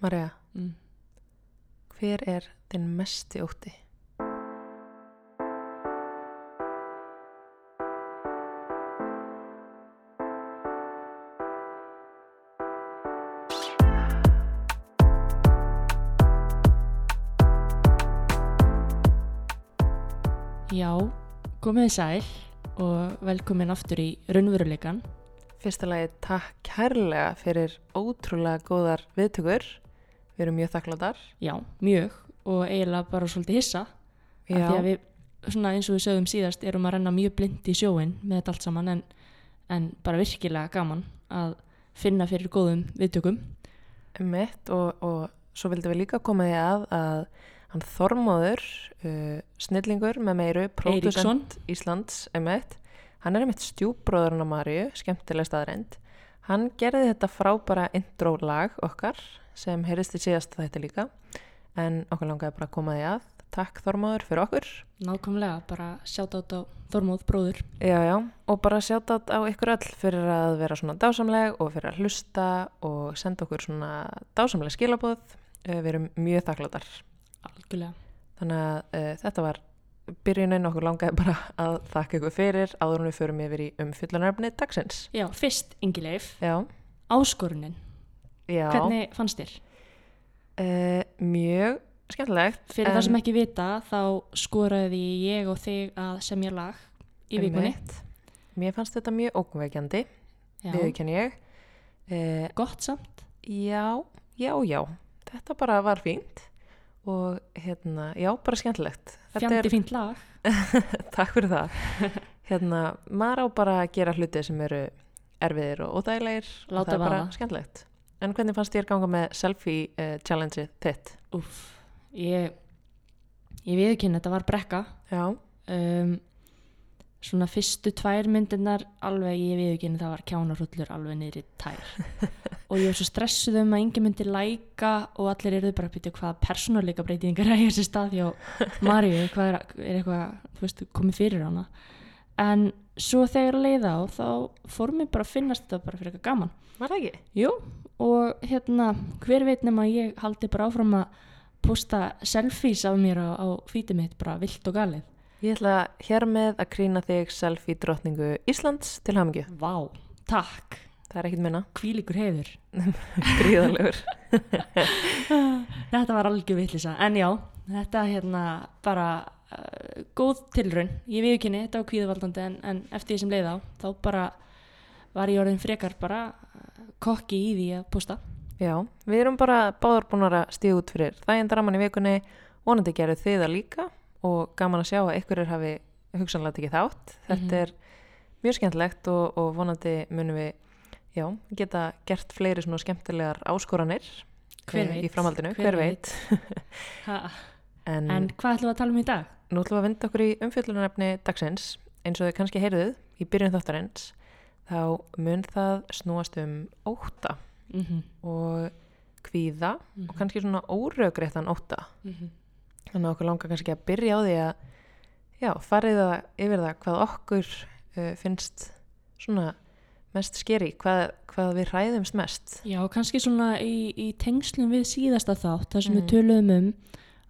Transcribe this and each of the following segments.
Marja, Mm. hver er þinn mesti ótti? Já, komið þið sæl og velkomin aftur í raunveruleikan. Fyrsta lagi takk kærlega fyrir ótrúlega góðar viðtökur. Við erum mjög þakkláttar. Já, mjög og eiginlega bara svolítið hissa. af Því að við, svona eins og við sögum síðast, erum að renna mjög blind í sjóin með þetta allt saman en, en bara virkilega gaman að finna fyrir góðum viðtökum. mitt og, og svo vildum við líka koma því að að hann Þormóður, uh, snillingur með meiru, pródusent Íslands, emitt, hann er emitt stjúbróðurinn á Marju, skemmtileg staðreind. Hann gerði þetta frábara intro lag okkar sem heyrðist í síðast þetta líka en okkur langaði bara að koma því að. Takk Þormóður fyrir okkur. Nákvæmlega, bara sjátt át á Þormóð bróður. Já, já, og bara sjátt á ykkur öll fyrir að vera svona dásamleg og fyrir að hlusta og senda okkur svona dásamleg skilabóð. Eh, Við erum mjög þakkláttar. Algjörlega. Þannig að uh, þetta var byrjunin okkur langaði bara að þakka ykkur fyrir áður en við förum yfir í umfyllunarfni dagsins. Já, fyrst Ingileif, Já, áskorunin. Já, Hvernig fannst þér? uh, mjög skemmtilegt. Fyrir en- það sem ekki vita, þá skoraði ég og þig að semja lag í vikunni. Mér fannst þetta mjög ógveikjandi, Já, viðurkenni ég. Uh, gott samt. já, já, já, þetta bara var fínt og hérna, já, bara skemmtilegt. Fjandi fínt lag. Takk fyrir það. Hérna, maður á bara að gera hluti sem eru erfiðir og óþægilegir og Láta það er bara skemmtilegt. En hvernig fannst þér ganga með selfie uh, challenge þitt? Úff, ég, ég viðkynna þetta var brekka. Já, Um, svona fyrstu tvær myndirnar alveg ég viðkynna það var kjánarhullur alveg niður í tær. og ég var svo stressuð um að yngi myndi læka og allir eru bara að byrja hvað persónuleika breytingar er í þessi stað hjá Maríu, hvað er, er eitthvað, þú veist, komið fyrir hana. En svo þegar að leiða á þá fór mér bara að finnast þetta bara fyrir eitthvað gaman. var það ekki? Jú, og hérna, hver veit nema ég haldi bara áfram að posta selfies af mér á, á fítið mitt bara vilt og galið. Ég ætla hér með að krýna þig selfie drottningu Íslands til hamingju. Vá, takk, Það er ekkit minna. hvílíkur hefur. Gríðalegur. Þetta var algjör vitlisa, en já, þetta hérna bara uh, góð tilraun. Ég viðkynni, þetta var kvíðavaldandi en, en eftir því sem leið á, þá bara var ég orðin frekar bara uh, kokki í því að posta. Já, við erum bara báðar búin að stíða út fyrir þæginn draman í vikunni, vonandi gerðu þið það líka og gaman að sjá að ykkur er hafi hugsanlega tekið þátt. Þetta Mhm. er mjög skemmtilegt og, og vonandi munum við já, geta gert fleiri svona skemmtilegar áskoranir Hver eh, veit, í framhaldinu, hver hver, veit, Ha, En, en hvað ætlum við að tala um í dag? nú ætlum við að vinda okkur í umfjöllunarefni dagsins eins og þau kannski heyrðuð í byrjun þáttarins þá mun það snúast um óta Mm -hmm. og kvíða og kannski svona órögréttan óta Mhm. þannig að okkur langar kannski að byrja á því að já, farið það yfir það hvað okkur uh, finnst svona mest skeri, hvað, hvað við hræðumst mest Já, kannski svona í, í tengslum við síðasta þátt, þar sem Mhm. við töluðum um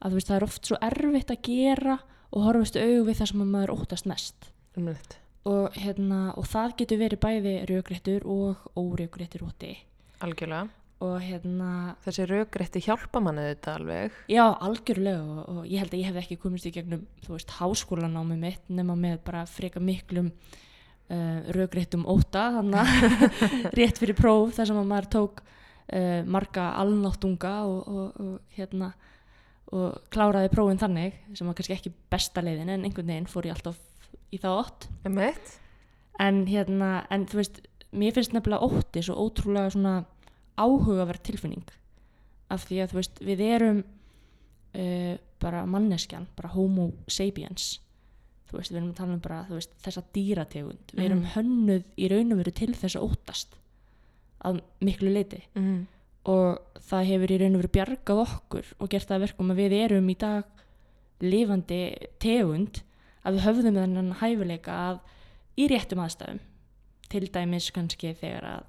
að veist, það er oft svo erfitt að gera og horfast augu við það sem að maður óttast mest. umlegt, Og, hérna, og það getur verið bæði rökréttur og órökréttur ótti. algjörlega. Og hérna, þessi rögrétti hjálpa manni þetta alveg. Já, algjörlega. Og, og ég held að ég hef ekki komist í gegnum, þú veist, háskólanámi mitt nema með bara freka miklum uh, rökréttum ótta, þannig rétt fyrir próf þar sem að maður tók uh, marga alnáttunga og, og, og hérna og kláraði prófin þannig sem var kannski ekki besta leiðin en einhvern veginn fór ég alltaf í það ótt en hérna, en þú veist mér finnst nefnilega ótti svo ótrúlega svona áhugaverð tilfinning. Af því að þú veist, við erum uh, bara manneskjan bara homo sapiens. Þú veist, við erum að tala um bara veist, þessa dýrategund, við erum Mhm. hönnuð í raun og veru til þess að óttast að miklu leiti Mm. og það hefur í raun og veru bjargað okkur og gert það að verkum að við erum í dag lifandi tegund að við höfðum þennan hæfileika að í réttum aðstæðum til dæmis kannski þegar að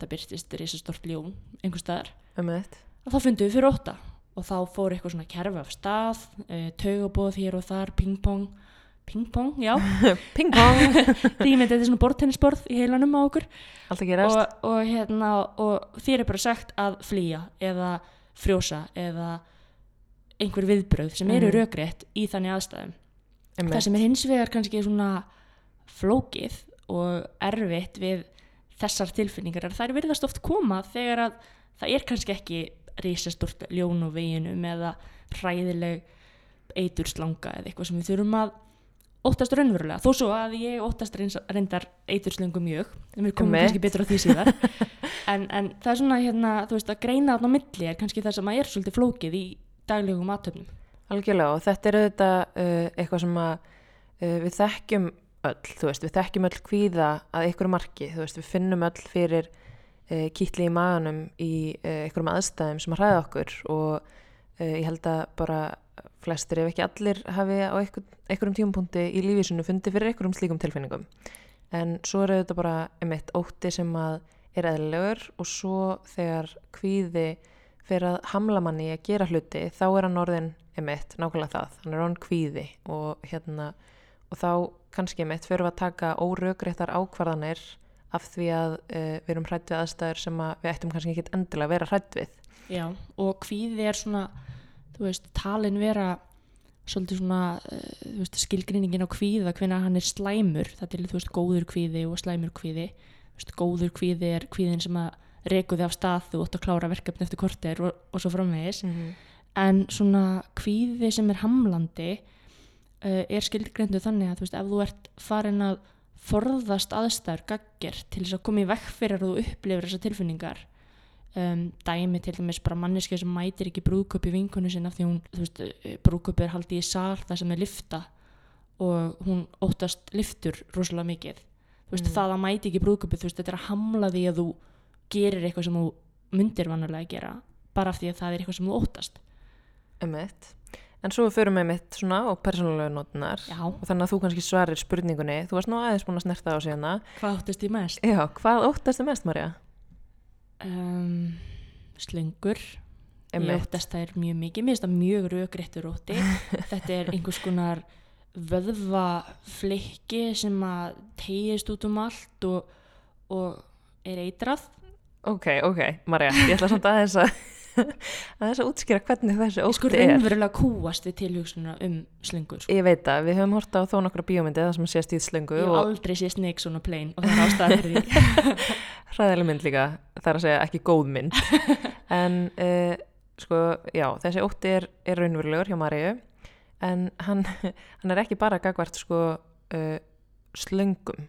það byrtist risastort ljón einhver staðar þá fundum við fyrir óta og þá fór eitthvað svona kerfi af stað uh, taugabóð hér og þar, ping-pong ping-pong, já. Ping-pong, því ég myndi þetta er svona bortennisborð í heilanum á okkur. Að og, og, hérna, og þér er bara sagt að flýja eða frjósa eða einhver viðbröð sem eru Mhm. rökrétt í þannig aðstæðum. Það sem er hins vegar kannski svona flókið og erfitt við þessar tilfinningar er að þær virðast oft koma þegar að það er kannski ekki risastort ljón á veginum eða hræðileg eiturslanga eða eitthvað sem við þurfum að óttast raunverulega, þó svo að ég óttast reyndar eiturslöngu mjög en við komum kannski betur á því síðar. En, en það er svona hérna, þú veist að greina á milli er kannski það sem að er svolítið flókið í daglegum aðtöfnum Algjörlega og þetta er auðvitað uh, eitthvað sem að uh, við þekkjum öll, þú veist, við þekkjum öll kvíða að einhverju marki, þú veist, við finnum öll fyrir uh, kýtli í maganum í uh, einhverjum aðstæðum sem að hræða okkur og uh, ég held að bara flestir ef ekki allir hafi á einhver, einhverjum tímapunkti í lífísinu fundið fyrir einhverjum slíkum tilfinningum. En svo er auðvitað bara einmitt ótti sem að er eðlilegur og svo þegar kvíði fyrir að hamla manni að gera hluti þá er hann orðin emitt, nákvæmlega það. Hann er orðin kvíði og hérna og þá kannski emitt fyrir að taka órökréttar ákvarðanir af því að uh, við erum hrætt við aðstæður sem að við ættum kannski ekki endilega að vera hrætt við. Já, og kvíði er svona, þú veist, talin vera svolítið svona, uh, þú veist, skilgreiningin á kvíða, hvenær hann er slæmur, það er, þú veist, góður kvíði og slæmur kvíði, þú veist, góður kvíði er kvíðin sem að þig af stað, þú ótt að klára verkefni eftir korter og, og svo framvegis, -hmm. en svona kvíði sem er hamlandi uh, er skilgreindu þannig að, þú veist, ef þú ert farin að forðast aðstæður gagger til þess að koma í vekk fyrir að þú upplifir þessar tilfinningar um, dæmi til dæmis bara manneski sem mætir ekki brúðköp í vinkonu sinna því hún, þú veist, brúðköp er haldið í sal það sem er lifta og hún óttast liftur rosalega mikið þú veist, Mm. það að mæti ekki brúðköpi þú veist, þetta er að hamla því að þú gerir eitthvað sem þú myndir vannulega að gera bara af því að það er eitthvað sem þú óttast. Emitt en svo við förum emitt svona og persónulega notunar Já, og þannig að þú kannski svarir spurningunni. Þú varst nú aðeins búin að snerta á síðana hvað óttast ég mest? já, hvað óttastu mest Marja? Um, slöngur ég óttast það er mjög mikið, mér finnst það mjög rökréttur ótti. Þetta er einhvers konar vöðvaflikki sem að tegist út um allt og, og er eitrað ok, ok, Marja ég ætla samt aðeins að aðeins að útskýra hvernig þessi sko ótti er. raunverulega kúast við tilhugsununa um slöngur sko. Ég veit það, við höfum horta á þó nokkra bíómyndi það sem sést í slöngu ég hef og aldrei sé Snakes on a plane og það er ástæða fyrir því. Hræðileg mynd líka, það er að segja ekki góð mynd. En uh, sko, já, þessi ótti er, er raunverulegur hjá Maríu. En hann, hann er ekki bara gagvart sko uh, slöngum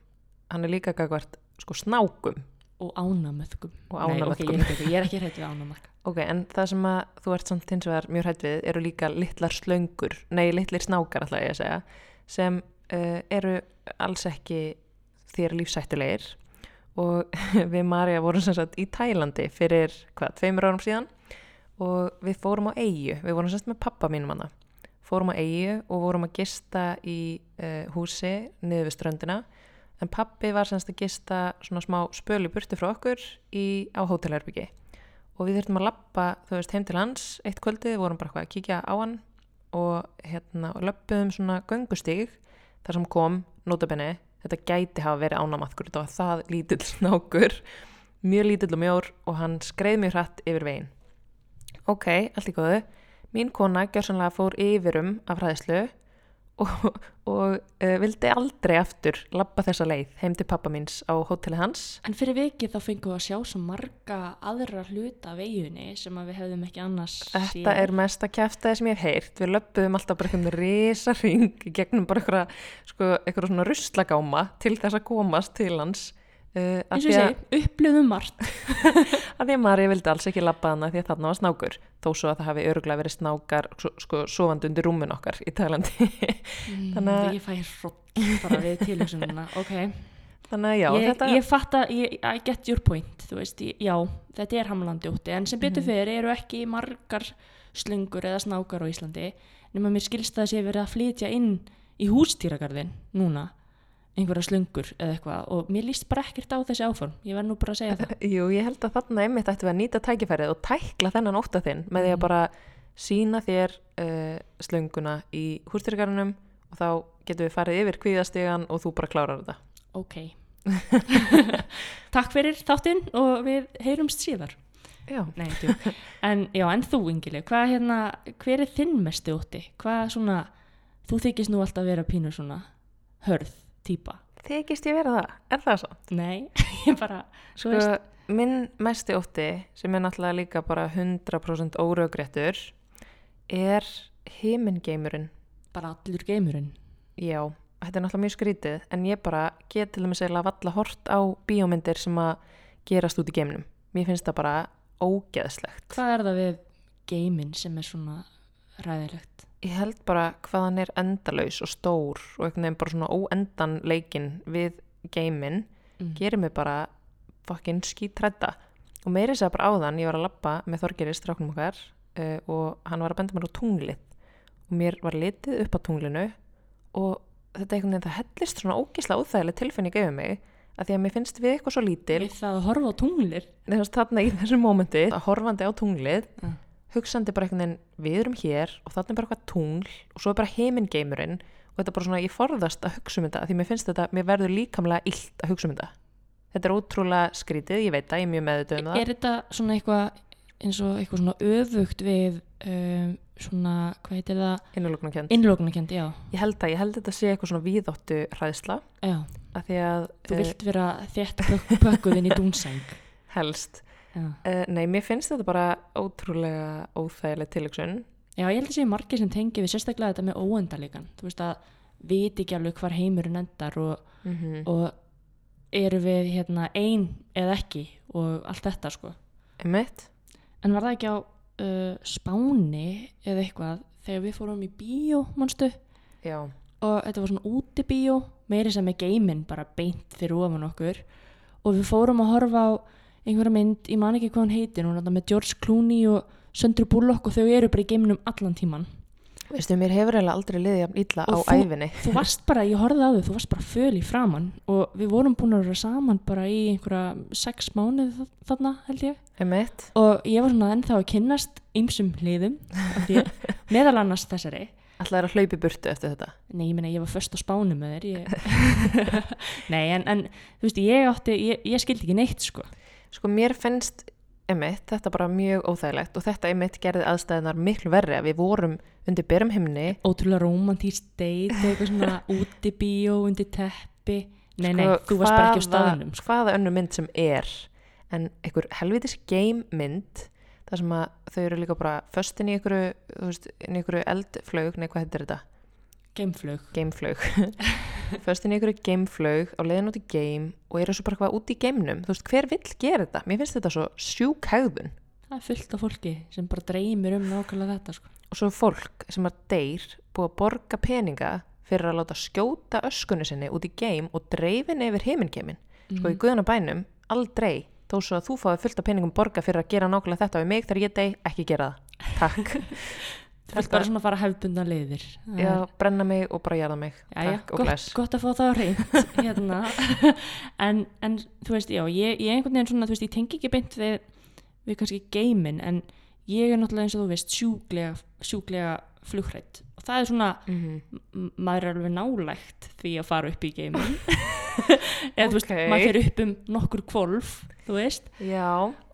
hann er líka gagvart sko snákum og ánamöðkum Og ánamöðkum. ég, er ekki, ég er ekki hrætt við ánamöðk ok, en það sem að þú ert samt hins vegar mjög hrætt við eru líka litlar slöngur nei, litlir snákar ætla ég að segja sem uh, eru alls ekki þér lífsættulegir og við Marja vorum sem sagt í Tælandi fyrir hvað, tveimur árum síðan. Og við fórum á eigu, við vorum sem sagt með pappa mínum hana. Fórum á eigu og vorum að gista í uh, húsi niður við ströndina en pappi var sem sagt að gista svona smá spölu burti frá okkur í, á hótelherbyggi og við þurftum að lappa, þú veist, heim til hans eitt kvöldi, við vorum bara eitthvað að kíkja á hann og hérna, og löppuðum svona göngustíg, þar sem kom notabenni, þetta gæti hafa verið ánamaðkur, þetta var það lítill snákur mjög lítill og mjór og hann skreið mjög hratt yfir veginn. Ok, allt í góðu. Mín kona gjörsanlega fór yfirum af hræðslu og, og uh, vildi aldrei aftur labba þessa leið heim til pappa míns á hóteli hans en fyrir vikið þá fengum við að sjá svo marga aðra hluta af eiginni sem að við hefðum ekki annars Þetta er mesta kjæftæði sem ég hef heyrt. Við löppuðum alltaf bara einhvern risa ring gegnum bara eitthvað, sko, svona ruslagáma til þess að komast til hans. Uh, eins og ég segi, upplöðum margt að því að Marja vildi alls ekki labba hana því að þarna var snákur. Þó svo að það hafi öruglega verið snákar sko, sofandi undir rúmun okkar í Tælandi. Þannig þannig að- að ég fæ hrótt bara við tilhugsununa ok, Þannig að já, ég, þetta... ég fatta ég, I get your point, þú veist ég, já, þetta er hamlandi ótti, en sem betur Mhm. fyrir eru ekki margar slöngur eða snákar á Íslandi nema mér skilst það að sé verið að flytja inn í hústýragarðin núna einhverja slöngur eða eitthvað og mér líst bara ekkert á þessi áform ég verð nú bara að segja það Jú, ég held að þarna einmitt ættum við að nýta tækifærið og tækla þennan ótta þinn með því að Mhm. bara sína þér uh, slönguna í hústyrgarunum og þá getum við farið yfir kvíðastegan og þú bara klárar þetta. ok takk fyrir þáttinn og við heyrumst síðar Já. Nei, en, já, en þú Ingileg, hvað hérna, hver er þinn mestu ótti? Hvað svona, þú þykist nú alltaf vera pínur svona hörð típa. Þykist ég vera það? Er það svo? Nei, ég bara, svo Sko, veist, minn mesti ótti sem er náttúrulega líka bara 100% óröggréttur er himingeimurinn. bara allur geimurinn. Já, þetta er náttúrulega mjög skrítið en ég bara get til dæmis eiginlega valla hort á bíómyndir sem að gerast út í geimnum. Mér finnst það bara ógeðslegt. Hvað er það við geiminn sem er svona ræðilegt? Ég held bara hvað hann er endalaus og stór og einhvern veginn bara svona óendan leikin við geiminn Mm. gerir mig bara fokkin skítrætta og meiri segja bara áðan ég var að labba með Þorgeri stráknum okkar uh, og hann var að benda mér á tunglið og mér var litið upp á tunglinu og þetta einhvern veginn það hellist svona ógísla óþægileg tilfinning yfir mig að því að mér finnst við eitthvað svo lítil það að horfa á tunglir. nefnast þarna í þessu mómenti að horfandi á tunglið Ja. Hugsandi bara einhvern veginn við erum hér og þarna er bara eitthvað tungl og svo er bara heimingeimurinn og þetta er bara svona ég forðast að hugsa um þetta því mér finnst þetta, mér verður líkamlega illt að hugsa um þetta þetta er ótrúlega skrítið, ég veit það, ég er mjög meðutöð um það Er þetta svona eitthvað eins og eitthvað svona öfugt við um, svona, hvað heitir það? innuloknarkjönd Innlóknarkend, já. ég held að, ég held að þetta sé eitthvað svona víðóttu hræðsla Já, af því að þú eh, vilt vera þétt pök- pökkuðinn í dúnsæng. helst uh, nei, mér finnst þetta bara ótrúlega óþægileg tilöksun Já, ég held að sé margir sem tengi við sérstaklega þetta með óendalíkan. Þú veist að viti ekki alveg hvar heimurinn endar og, mm -hmm. og eru við hérna ein eða ekki og allt þetta sko. Einmitt? En var það ekki á uh, Spáni eða eitthvað þegar við fórum í bíó, manstu? Já, Og þetta var svona útibíó, meiri sem með geiminn bara beint fyrir ofan okkur. Og við fórum að horfa á einhverja mynd, ég man ekki hvað hann heitir, hún er þarna með George Clooney og Söndru Bullock og þau eru bara í geiminum allan tíman. veistu, mér hefur eiginlega aldrei liðið illa á þú- æfinni þú varst bara, ég horfði á þau, þú varst bara föl í framann og við vorum búin að vera saman bara í einhverja sex mánuð þarna held ég. Einmitt? og ég var svona ennþá að kynnast ymsum þér, meðal annars þessari. Alltaf er að hlaupi burtu eftir þetta? Nei, ég meina ég var först á spánu með þér ég... nei, en, en þú veist, ég átti ég, ég skildi ekki neitt sko Sko mér finnst einmitt þetta bara mjög óþægilegt og þetta einmitt gerði aðstæðunar miklu verri að við vorum undir berum himni ótrúlega romantíst date, eitthvað svona útibíó undir teppi nei, nei, Sko, þú varst bara ekki á staðnum sko. Hvaða önnu mynd sem er en einhver helvitis game mynd þar sem að þau eru líka bara föstin í einhverju, veist, í einhverju eldflaug, nei hvað heitir þetta? Geimflög Gameflaug föstin í einhverju gameflaug á leiðin út í game og eru svo bara hvað út í gameunum þú veist, hver vill gera þetta? Mér finnst þetta svo sjúk hegðun. Það er fullt af fólki sem bara dreymir um nákvæmlega þetta sko. og svo er fólk sem að deyr búið að borga peninga fyrir að láta skjóta öskunni sinni út í game og dreifin yfir heimingeimin sko í guðana bænum, aldrei. Þó svo að þú fáið fullt af peningum borga fyrir að gera nákvæmlega þetta við mig þegar ég dey, ekki gera það. Takk, Þú vilt bara svona fara hefbundna leiðir. Já, er- brenna mig og bara jarða mig. Takk og gott, gott að fá það á reynd hérna. en, en þú veist, já, ég, ég einhvern veginn svona, þú veist, ég tengi ekki beint við, við kannski geimin, en ég er náttúrulega eins og þú veist sjúklega, sjúklega flugrætt og það er svona, mm m- maður er alveg nálægt því að fara upp í geimin eða þú veist, maður fyrir upp um nokkur kvolf, þú veist. Já,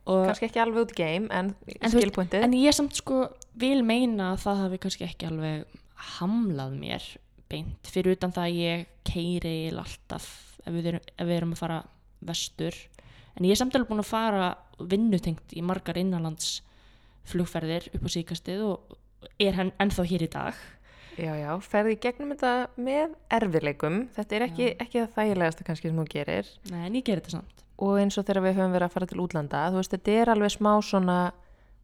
kannski ekki alveg út í game en, En skilpointið en ég samt sko vil meina að það hafi kannski ekki alveg hamlað mér beint fyrir utan það að ég keiri alltaf ef við, erum, ef við erum að fara vestur. En ég er samt alveg búin að fara vinnutengt í margar innanlands flugferðir upp á síkastið og er hann ennþá hér í dag. Já, já, ferði gegnum þetta með erfileikum þetta er ekki, ekki það þægilegasta kannski sem þú gerir. Nei, en ég gerir þetta samt og eins og þegar við höfum verið að fara til útlanda þú veist, þetta er alveg smá svona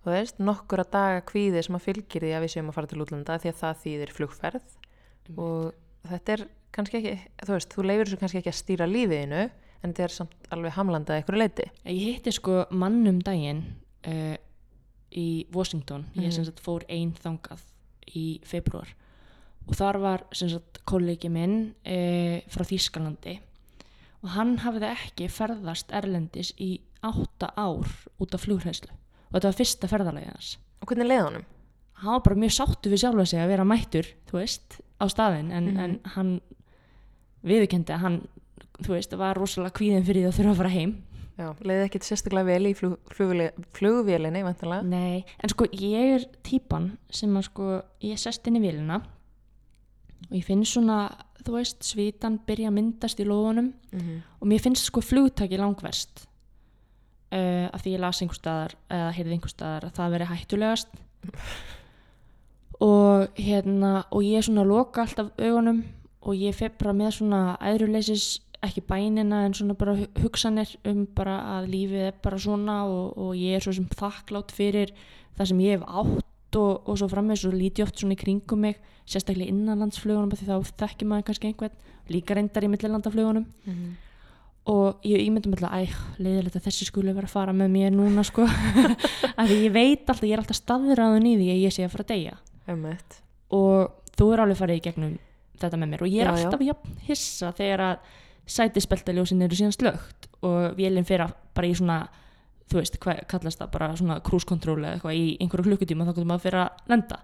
þú veist, nokkura daga kvíði sem að fylgir því að við séum að fara til útlanda því að það þýðir flugferð. Og þetta er kannski ekki, þú veist, þú leifir þessu kannski ekki að stýra lífiðinu en þetta er samt alveg hamlandað eitthvað leiti Ég hitti sko mannum daginn uh, í Washington, ég Mhm. sem sagt fór einn þangað í februar og þar var sem sagt kollegi minn e, frá Þýskalandi og hann hafði ekki ferðast erlendis í átta ár út af flughræslu og þetta var fyrsta ferðalagi hans Og hvernig leið honum? hann var bara mjög sáttu við sjálfa sig að vera mættur, þú veist, á staðin en, Mhm. en hann viðurkendi að hann, þú veist, var rosalega kvíðin fyrir því að þurfa að fara heim Já, leiði ekkit sérstaklega vel í flug, flugvél, flugvélinni, vantilega. Nei, en sko ég er típan sem að sko ég sest inn í vélina og ég finn svona, þú veist, svitan byrja að myndast í lófunum Mm -hmm. og mér finnst sko flugtaki langverst. Uh, af því ég las einhver staðar eða heyrði einhver staðar að það veri hættulegast. Og hérna og ég svona loka alltaf augunum og ég fer bara með svona æðruleysis ekki bænina en svona bara hu- hugsanir um bara að lífið er bara svona og, og ég er svo sem þakklátt fyrir það sem ég hef átt og, og svo framvegis og líti oft svona í kringum mig sérstaklega innanlandsflugunum því þá þekkir maður kannski einhvern líka reyndar í millilandaflugunum og ég ímyndum alltaf æg, leiðilegt að þessi skuli vera að fara með mér núna sko af því ég veit alltaf, ég er alltaf staðraðun í því að ég sé að fara að deyja Emmett. og þú er alveg farið í gegnum þetta með mér og ég er Já, já. alltaf jafn hissa þegar að sætispeltaljósin eru síðan slögt og vélinn fyrir bara í svona þú veist, hvað kallast það bara svona cruise control eða eitthvað í einhverju klukkutíma þá getur maður fyrir að lenda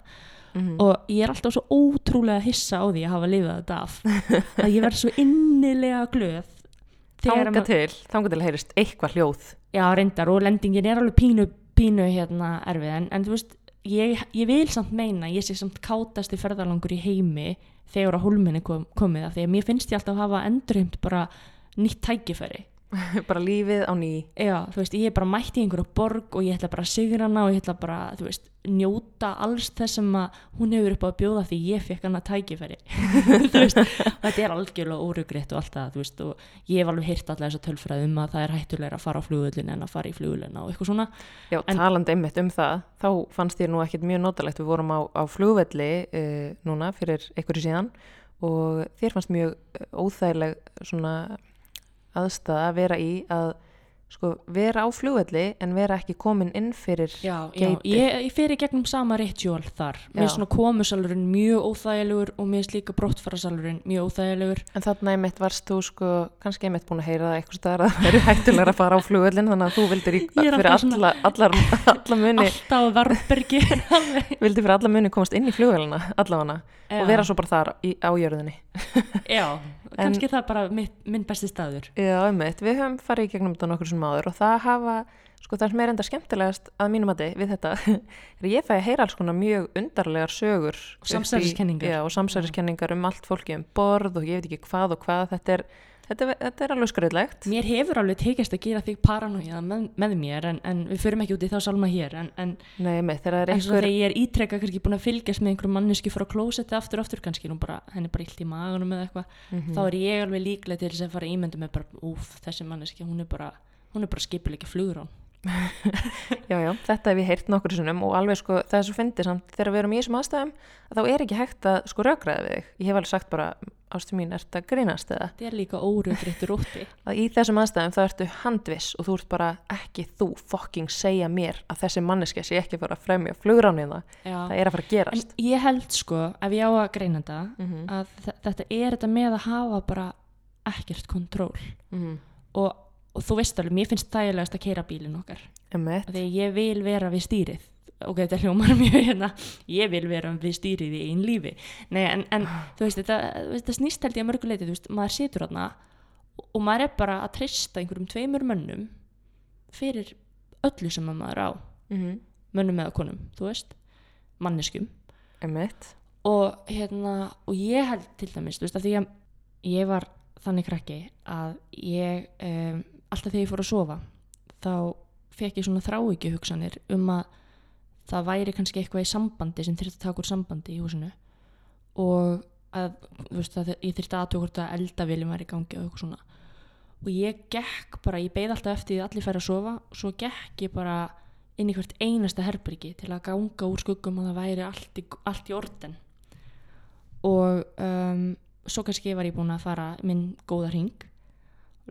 Mm og ég er alltaf svo ótrúlega hissa á því að hafa lifað þetta af að ég verð svo innilega glöð Þanga til, þanga til að heyrist eitthvað hljóð. Já, reyndar og lendingin er alveg pínu, pínu hérna erfið en, en þú veist, ég, ég vil samt meina, ég sé samt kátasti ferðalangur í heimi þegar að hólminni kom, komið af því að mér finnst ég alltaf að hafa endurheimt bara nýtt tækifæri. bara lífið á ný. Já, þú veist, ég er bara mætt í einhverju borg og ég ætla bara að sigra hana og ég ætla bara, þú veist, njóta alls þess sem að hún hefur upp á að bjóða því ég fekk hana tækifæri. þú veist, þetta er algjörlega órugritt og allt það, þú veist, og ég hef alveg heyrt alltaf þess að tölfræði um að það er hættulega að fara á flugullin en að fara í flugullina og eitthvað svona. Já, En- talandi einmitt um það, þá fannst þér nú ekkit mjög notalegt. Við vorum á, á flugvelli uh, núna fyrir einhverju síðan og þér fannst mjög eh, óþægileg svona aðstæða að vera í að sko, vera á flugvelli en vera ekki komin inn fyrir Já, já, ég, ég fer í gegnum sama ritual þar. Mér Já. er svona komusalurinn mjög óþægilegur og mér er líka brottfarasalurinn mjög óþægilegur. En þarna einmitt varst þú sko, kannski einmitt búin að heyra það eitthvað staðar að það eru hættulegar að fara á flugvellin þannig að þú vildir í, fyrir alla, allar, alla muni, Alltaf varbergi. alveg. vildir fyrir alla muni komast inn í flugvellina allavega og vera svo bara þar í, á jörðinni. Já, kannski það bara mitt, minn besti staður. Já, einmitt, við höfum farið í gegnum þetta nokkur sem áður og það hafa, sko það sem er enda skemmtilegast að mínum mati við þetta er að ég fæ að heyra alls konar mjög undarlegar sögur Og upp í- samsæriskenningar. Já, og samsæriskenningar um allt fólki um borð og ég veit ekki hvað og hvað þetta er, þetta, þetta er alveg skröðlegt Mér hefur alveg tekist að gera þig paranoia með, með mér en, en við förum ekki út í þá salma hér en, en Nei, einmitt, þegar er einhver ég er ítrekka kannski búin að fylgjast með einhverjum manneski frá klósetti aftur aftur kannski nú bara henni bara illt í maganum eða eitthvað Mhm. þá er ég alveg líklega til þess að fara að ímynda með bara úf þessi manneski hún er bara hún er bara skipilegja flugur án Já, já, þetta hef ég heyrt nokkur sinnum og alveg sko, það er svo fyndið samt þegar við erum í þessum aðstæðum að þá er ekki hægt að sko rökraða við þig. Ég hef alveg sagt bara, ástu mín, ert að grínast eða þetta er líka órugrittur úti að í þessum aðstæðum þá ertu handviss og þú ert bara ekki þú fucking segja mér að þessi manneski sé ekki að fara að fremja flugrániða. Já. Það er að fara að en gerast. ég held sko ef ég á að greina þetta Mm að þe- þetta er þetta með að hafa bara ekkert kontról -hmm. og, og þú veist alveg, mér finnst þægilegast að keira bílinn okkar. Að ég vil vera við stýrið. Ok, þetta hljómar mjög hérna. Ég vil vera við stýrið í einn lífi. Nei, en, en þú veist, þetta, þetta snýst held ég að mörguleiti, þú veist, maður situr þarna og maður er bara að treysta einhverjum tveimur mönnum fyrir öllu sem að maður á. Mm -hmm. mönnum eða konum, þú veist manneskum og hérna, og ég held til dæmis, þú veist, að því að ég var þannig krakki að ég um, alltaf þegar ég fór að sofa þá fekk ég svona þráhyggju hugsanir um að það væri kannski eitthvað í sambandi sem þyrfti að taka úr sambandi í húsinu og að, veist, að ég þyrfti aðtöku hvort að eldavilin var í gangi og eitthvað svona. Og ég gekk bara, ég beið alltaf eftir því að allir færi að sofa og svo gekk ég bara inn í hvert einasta herbyrgi til að ganga úr skuggum og það væri allt í, allt í orden. Og um, svo kannski var ég búin að fara minn góða ring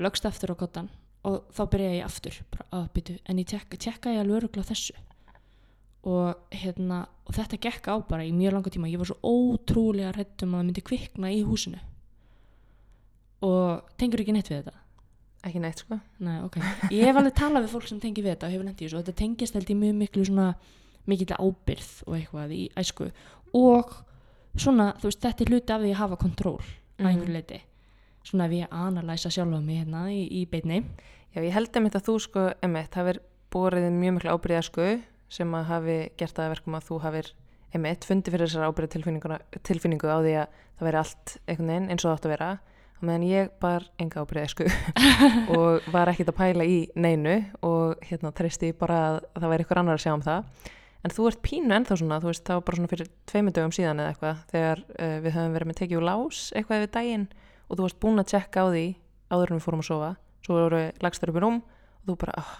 lögst aftur á kottan og þá byrjaði ég aftur bara að byttu en ég tekka, tekka ég alveg öruglega þessu og, hérna, og þetta gekk á bara í mjög langa tíma ég var svo ótrúlega hrættum að það myndi kvikna í húsinu og tengur ekki neitt við þetta ekki neitt sko Nei, ok. Ég hef alveg talað við fólk sem tengir við þetta og hefur nefnt í þessu og þetta tengist held í mjög miklu svona mikill ábyrð og eitthvað í æsku og svona, þú veist, þetta er hluti af því að hafa kontról að Mhm. einhverju leiti. Svona ef ég analæsa sjálf á mig hérna í, í beinni. Já, ég held einmitt að þú sko, einmitt, hafir borið mjög miklu ábyrðið sko sem að hafi gert það að verkum að þú hafir einmitt fundið fyrir þessar ábyrðið tilfinningu á því að það veri allt einhvern veginn eins og það átt að vera. Meðan ég bar enga ábyrðið sko og var ekkit að pæla í neinu og hérna treysti bara að það væri ykkur annar að sjá um það. En þú ert pínu ennþá svona, þú veist, það var bara svona fyrir tveimur dögum síðan eða eitthvað þegar uh, við höfum verið með tekið úr lás eitthvað yfir daginn og þú varst búin að tjekka á því áður en við fórum að sofa. Svo voru lagstur upp í rúm og þú bara, oh,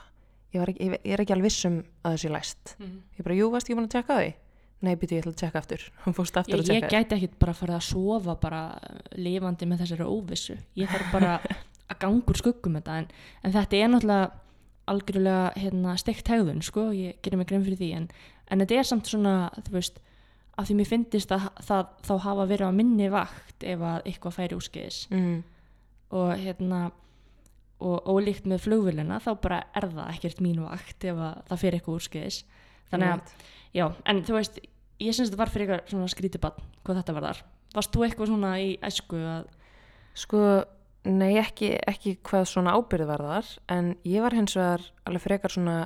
ég, ekki, ég, er ekki alveg vissum að þessi læst. Ég bara, jú, varst ekki búin að tjekka á því? Nei, býtu, ég ætla að tjekka aftur. Aftur Ég, að ég gæti ekkit bara farið að sofa bara lifandi með þessari óvissu. Ég þarf bara að ganga úr skuggum þetta en, en þetta er náttúrulega algjörlega hérna, steikt hegðun, sko, ég gerir mig grein fyrir því en, en þetta er samt svona, þú veist, að því mér finnist að það þá hafa verið á minni vakt ef að eitthvað færi úrskeiðis. Mm, og hérna og ólíkt með flugvillina þá bara er það ekkert mín vakt ef að það fyrir eitthvað úrskeiðis. Þannig að, einmitt. já, en þú veist ég syns þetta var fyrir eitthvað svona skrítibann hvað þetta var þar, varst þú eitthvað svona í æsku að, sko, nei, ekki, ekki hvað svona ábyrð var þar en ég var hins vegar alveg frekar svona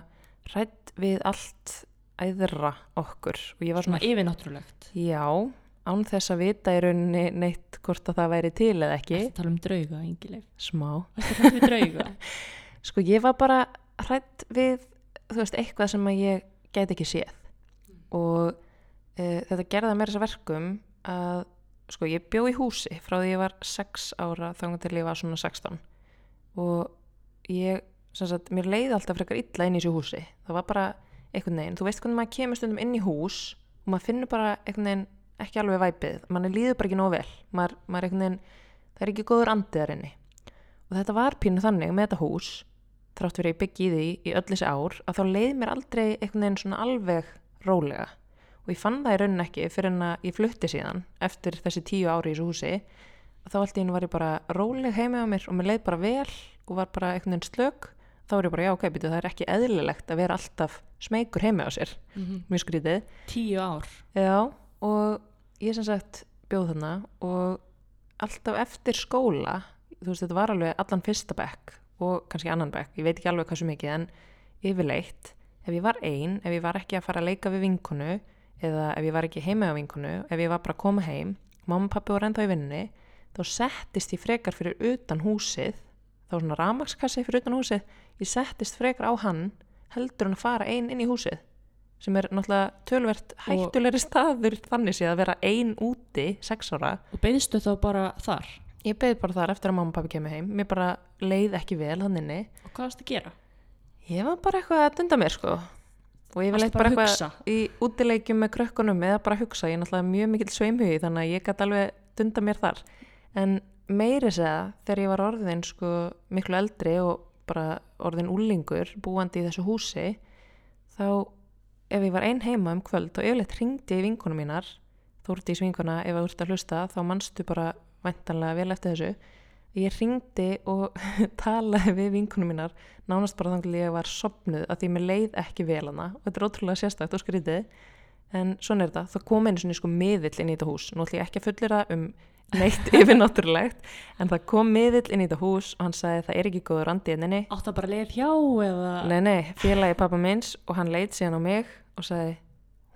rætt við allt æðra okkur. Og ég var svona svona, yfirnáttúrulegt. Já án þess að vita í rauninni neitt hvort að það væri til eða ekki. Ertu að tala um drauga, engileg smá. Við drauga? Sko ég var bara hrætt við, þú veist, eitthvað sem að ég gæti ekki séð. Og e, þetta gerði að mér þessa verkum að, sko ég bjó í húsi frá því ég var 6 ára þannig til ég var svona 16 og ég, sem sagt, mér leiði alltaf frekar illa inn í þessu húsi. Það var bara einhvern veginn, þú veist hvernig maður kemur stundum inn í hús og maður finnur bara einhvern veginn ekki alveg væpið, mann líður bara ekki nóg vel. Maður, maður einhvern veginn, það er ekki góður andiðar inni. Og þetta var pínu þannig með þetta hús þrátt fyrir ég byggi í því í öll þessi ár að þá leið mér aldrei einhvern veginn svona alveg rólega. Og ég fann það í raunin ekki fyrir en að ég flutti síðan eftir þessi tíu ári í þessu húsi. Að þá allt í einu var ég bara róleg heima á mér og mér leið bara vel og var bara einhvern veginn slög þá var ég bara já ok, býtu, það er ekki eðlilegt að vera alltaf smeykur heima á sér. Mhm. mjög skrítið. Tíu ár. Já, og ég sem sagt bjóð þarna og alltaf eftir skóla, þú veist, þetta var alveg allan fyrsta bekk og kannski annan bekk, ég veit ekki alveg hvað svo mikið en yfirleitt, ef ég var ein, ef ég var ekki að fara að leika við vinkonu eða ef ég var ekki heima á vinkonu, ef ég var bara að koma heim, mamma og pappi voru enda í vinninni, þá settist ég frekar fyrir utan húsið, þá var svona ramakskassi fyrir utan húsið, ég settist frekar á hann heldur en að fara ein inn í húsið sem er náttúrulega tölvert hættulegri staður þannig séð að vera ein úti sex ára. og beðstu þá bara þar Ég beði bara þar eftir að mamma og pappi kemur heim. Mér bara leið ekki vel hann inni. og hvað varst að gera? Ég var bara eitthvað að dunda mér sko. Og ég Varstu eitthvað bara að bara eitthvað í útileikjum með krökkunum eða bara hugsa. Ég er náttúrulega mjög mikill sveimhugi þannig að ég gæti alveg dunda mér þar. En meiri segja þegar ég var orðin sko miklu eldri og bara orðin úlingur búandi í þessu húsi þá ef ég var ein heima um kvöld og yfirleitt ringdi í vinkunum mínar þúrti í svinkuna ef þú ert að hlusta þá manstu bara væntanlega vel eftir þessu. Ég ringdi og talaði við vinkunum mínar nánast bara þannig að ég var sopnuð að því mér leið ekki vel hana og þetta er ótrúlega sérstakt og skrítið. En svona er þetta, það kom einu svona sko miðill inn í þetta hús, nú ætlum ég ekki að fullera um neitt yfirnáttúrulegt en það kom miðill inn í þetta hús og hann sagði það er ekki góður andi enninni Átt það bara leið hjá eða? Nei, nei, félagi pappa minns og hann leit síðan á mig og sagði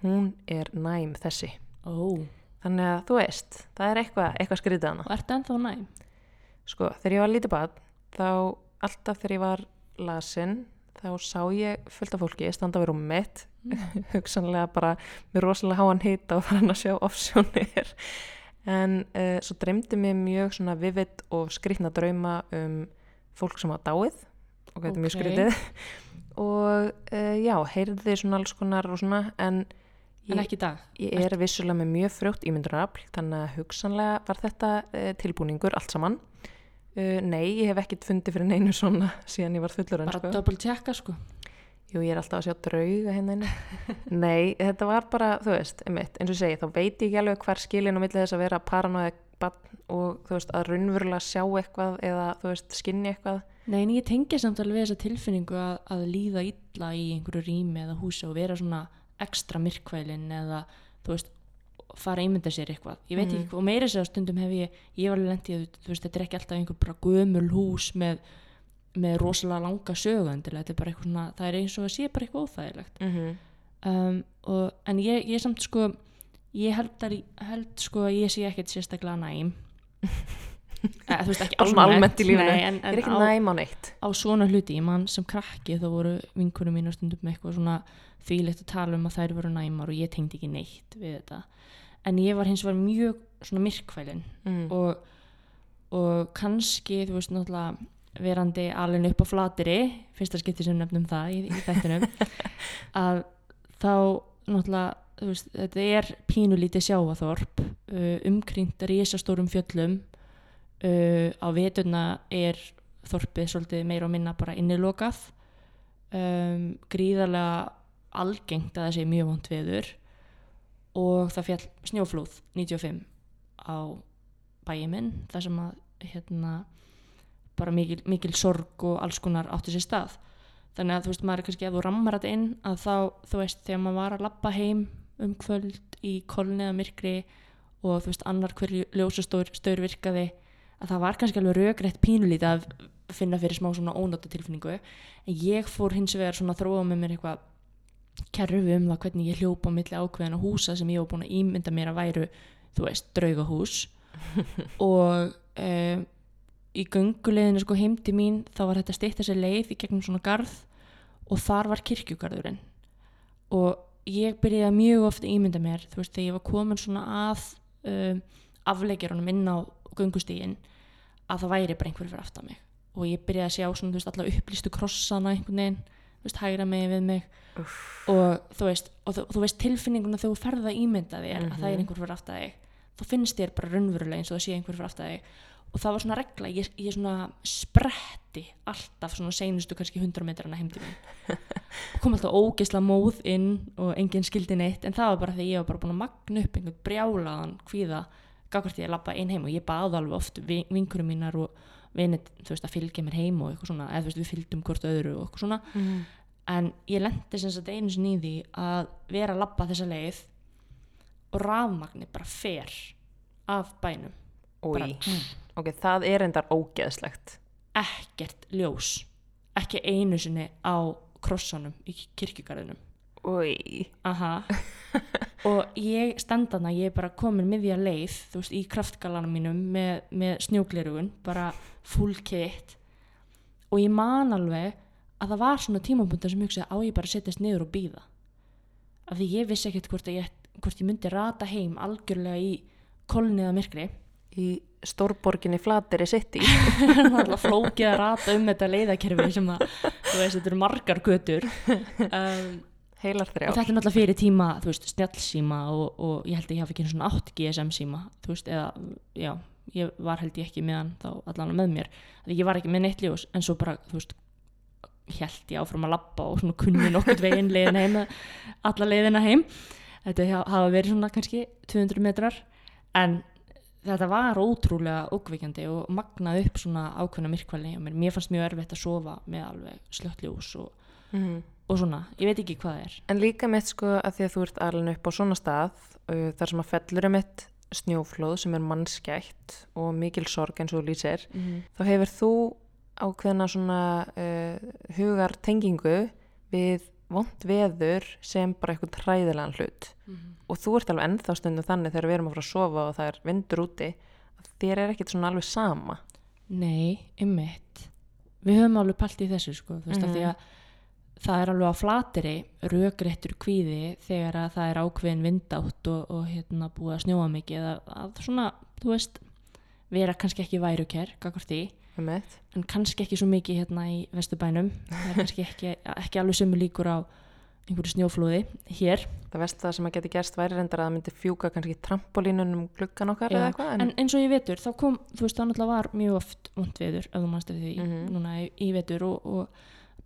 hún er næm þessi. Ó, þannig að þú veist, það er eitthvað, eitthvað skrítið hana og ertu ennþá næm? sko, þegar ég var lítið bad þá alltaf þegar ég var lasin þá sá ég fullt af fólki standa við rúmum mitt hugsanlega bara með rosalega háan hita og farin að sjá offsjónir en uh, svo dreymdi mér mjög svona vivid og skrýtna drauma um fólk sem var dáið og þetta er mjög Ok. skrítið og uh, já, heyrði svona alls konar og svona en En ekki dag? Ég er vissulega með mjög frjótt ímyndunarafl þannig að hugsanlega var þetta uh, tilbúningur allt saman. Nei, ég hef ekkert fundið fyrir neinu svona síðan ég var fullur Bara sko. double checka sko Jú, ég er alltaf að sjá drauga hérna inni. Nei, þetta var bara, þú veist, einmitt, eins og segi, þá veit ég ekki alveg hver skilin á milli þess að vera paranoið og þú veist, að raunverulega sjá eitthvað eða, þú veist, skinni eitthvað. Nei, en ég tengi samt alveg þessa tilfinningu að, að líða illa í einhverju rými eða húsi og vera svona ekstra myrkvælin eða, þú veist, fara að ímynda sér eitthvað. Ég veit ekki, og meira sér að stundum hef ég, ég var alveg lendið, þú veist, þetta er ekki alltaf einhver bara gömul hús með, með rosalega langa sögöndilega, þetta er bara eitthvað svona, það er eins og að sé bara eitthvað óþægilegt. Mm -hmm. um, og, en ég, ég samt sko ég held, að, held sko að ég sé ekkert sérstaklega næm eða, þú veist ekki almennt Ég er ekki næm á neitt. á svona hluti, ég mann sem krakki þá voru vinkunum mínu stundum með eitthvað svona þvílegt að tala um að þær voru næmar og ég tengdi ekki neitt við þetta en ég var hins vegar mjög svona myrkvælin Mm. og, og kannski þú veist náttúrulega verandi alveg upp á flatiri fyrsta skipti sem nefnum það í, í þættinum að þá náttúrulega veist, þetta er pínulítið sjávaþorp uh, umkringt risastórum fjöllum uh, á veturna er þorpið svolítið meira og minna bara innilokað. Um, gríðarlega algengt að það sé mjög vond veður og það fjall snjóflóð 95 á bæið minn þar sem að hérna bara mikil, mikil sorg og alls konar átti sér stað. Þannig að þú veist maður er kannski ef þú rammar þetta inn að þá þú veist þegar maður var að lappa heim um kvöld í kolni eða myrkri og þú veist annar hverju ljósastór virkaði að það var kannski alveg rökrætt pínulítið að finna fyrir smá svona ónóta tilfinningu. En ég fór hins vegar svona að þróa með mér eitthvað kerfi um það hvernig ég hljópa á milli ákveðina húsa sem ég var búin að ímynda mér að væru þú veist, draugahús og um, í gönguleginu sko heimdi mín þá var þetta stýtt þessi leið í gegnum svona garð og þar var kirkjugarðurinn. Og ég byrjaði mjög ofta ímynda mér þú veist, þegar ég var komin svona að um, afleikjurunum inn á göngustígin að það væri bara einhver fyrir aftan mig. Og ég byrjaði að sjá svona, þú veist, alla upplýstu krossana einhvern veginn, þú veist, hægra megin við mig. Og þú veist og þú, þú veist tilfinninguna þegar þú ferða að ímynda þér að það er Mhm. einhver fyrir aftan þig þá finnst þér bara raunverulega eins og það sé einhver fyrir aftan þig og það var svona regla, ég, ég svona spretti alltaf svona seinustu kannski 100 metrana heim til mín. Og kom alltaf ógeðsla móð inn og enginn skildi neitt en það var bara þegar ég var bara búin að magna upp einhvern brjálaðan hvíða gagvart ég að labba inn heim og ég baði alveg oft vinkurum mínar og vinið, þú veist, að fylgja mér heim og eitthvað svona, eða þú veist, við fylgdum hvort öðru og eitthvað svona. Mm. en ég lendi sem sagt einu sinni í því að vera að labba þessa leið og rafmagni bara fer af bænum. Bara, ok, það er endar ógeðslegt. ekkert ljós. Ekki einu sinni á krossanum í kirkjugarðinum. Og ég standana, ég er bara komin miðja leið, veist, í kraftgalanum mínum með, með snjóglerugun bara full kit. Og ég man alveg að það var svona tímapunktar sem hugsaði á ég bara setjast niður og býða af því ég vissi ekkert hvort, ég, hvort ég myndi rata heim algjörlega í kolniða myrkri í stórborginni Flateri City. það er alltaf flókið að rata um þetta leiðakerfi sem að, þú veist, þetta eru margar götur um, Heilar og þrjár. þetta er náttúrulega fyrir tíma, þú veist, snjallsíma og, og ég held að ég hafi ekki einu svona 8 GSM síma, þú veist, eða, já, ég var held ég ekki með hann þá allan með mér, því ég var ekki með neitt ljós, en svo bara, þú veist, held ég áfram að labba og svona kunni nokkurt veginn leiðina heim, alla leiðina heim, þetta hafa verið svona kannski 200 metrar, en þetta var ótrúlega ókveikjandi og magnað upp svona ákveðna myrkvæli og mér, mér fannst mjög erfitt að sofa með alveg slött ljós og, Mm. og svona, ég veit ekki hvað það er. En líka mitt sko að því að þú ert alveg upp á svona stað uh, þar sem að fellur er mitt snjóflóð sem er mannskætt og mikil sorg eins og lýsir Mm þá hefur þú ákveðna svona uh, hugar tengingu við vond veður sem bara eitthvað træðilegan hlut og þú ert alveg ennþá stundum þannig þegar við erum að fara að sofa og það er vindur úti að þér er ekkit svona alveg sama Nei, ymmit. Við höfum alveg pælt í þessu sko, þú veist, mm Mhm. því að það er alveg á flateri rökréttur kvíði þegar að það er ákveðin vindátt og, og hérna búið að snjóa mikið að, að svona, þú veist, vera kannski ekki værukær, gagvart því, um mitt. En kannski ekki svo mikið hérna í vesturbænum. Það er kannski ekki, ekki alveg sömu líkur á einhverju snjóflóði hér. Það vest það sem að geti gerst væri reyndar að það myndi fjúka kannski trampolínunum gluggan okkar Já, eða eitthvað En eins og í vetur, þá kom, þú veist, það náttúrulega var mjög oft vond veður, ef þú mannst eftir því, Mhm. núna í, í vetur og, og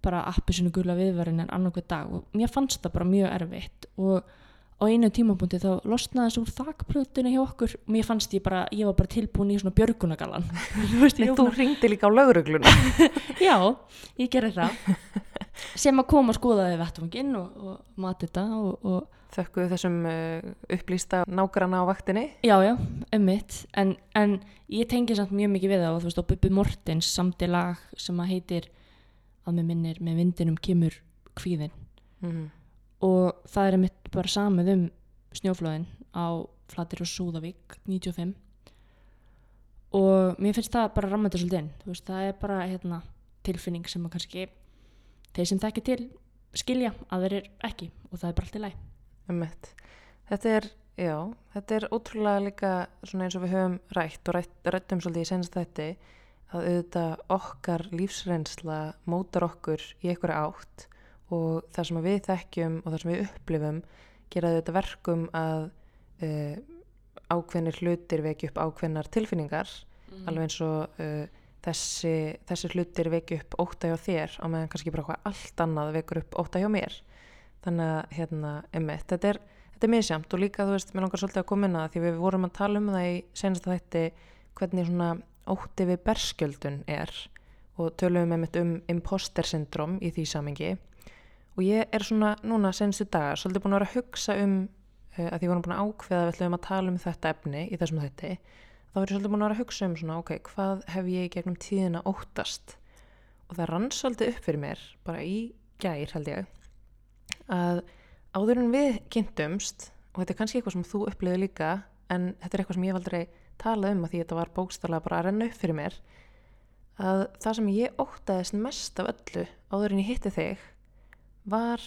bara appi sinu gula viðvarin en annarkveð dag og mér fannst það bara mjög erfitt og á einu tímapunkti þá losnaði þessu úr þakplötinu hjá okkur og mér fannst ég bara, ég var bara tilbúin í svona björgunagalan þú þú ringdi líka á laurugluna. já, ég gerði það sem að koma og skoðaði vettvanginn og, og mati þetta og, og Þökkuðu þessum uh, upplýsta nágrana á vaktinni. Já, já, ummitt, en, en ég tengi samt mjög mikið við það og þú veist, og Bubbi Mortens samti lag sem að heitir að með minnir með vindinum kemur kvíðin Mm. og það er mitt bara samið um snjóflóðin á Flatir og Súðavík 95 og mér finnst það bara þetta svolítið inn, þú veist, það er bara hérna, tilfinning sem að kannski þeir sem þekki til skilja að þeir eru ekki og það er bara allt í læg Einmitt. Þetta er, já, þetta er ótrúlega líka svona eins og við höfum rætt og rætt, rættum svolítið í senast þetta að auðvitað okkar lífsreynsla mótar okkur í einhverju átt og það sem við þekkjum og það sem við upplifum gera auðvitað verkum að uh, ákveðnir hlutir vekja upp ákveðnar tilfinningar alveg eins og uh, þessi, þessi hlutir vekja upp óta hjá þér á meðan kannski bara eitthvað allt annað vekur upp óta hjá mér. Þannig að hérna, einmitt, þetta er, þetta er misjamt og líka þú veist, mér langar svolítið að koma inn að því við vorum að tala um það í senasta þætti hvernig svona ótti við berskjöldun er og tölum einmitt um imposter syndrom í því samingi og ég er svona núna senstu dagar svolítið búin að vera að hugsa um uh, að því vorum búin að ákveða að við ætlum að tala um þetta efni í þessum þætti þá er ég svolítið búin að vera að hugsa um svona ok, hvað hef ég gegnum tíðina óttast? Og það rann svolítið upp fyrir mér bara í gær held ég að áður en við kynntumst og þetta er kannski eitthvað sem þú upplifið líka en þetta er eitthvað sem ég hef aldrei talað um að því þetta var bókstaflega bara að renna upp fyrir mér að það sem ég óttaðist mest af öllu áður en ég hitti þig var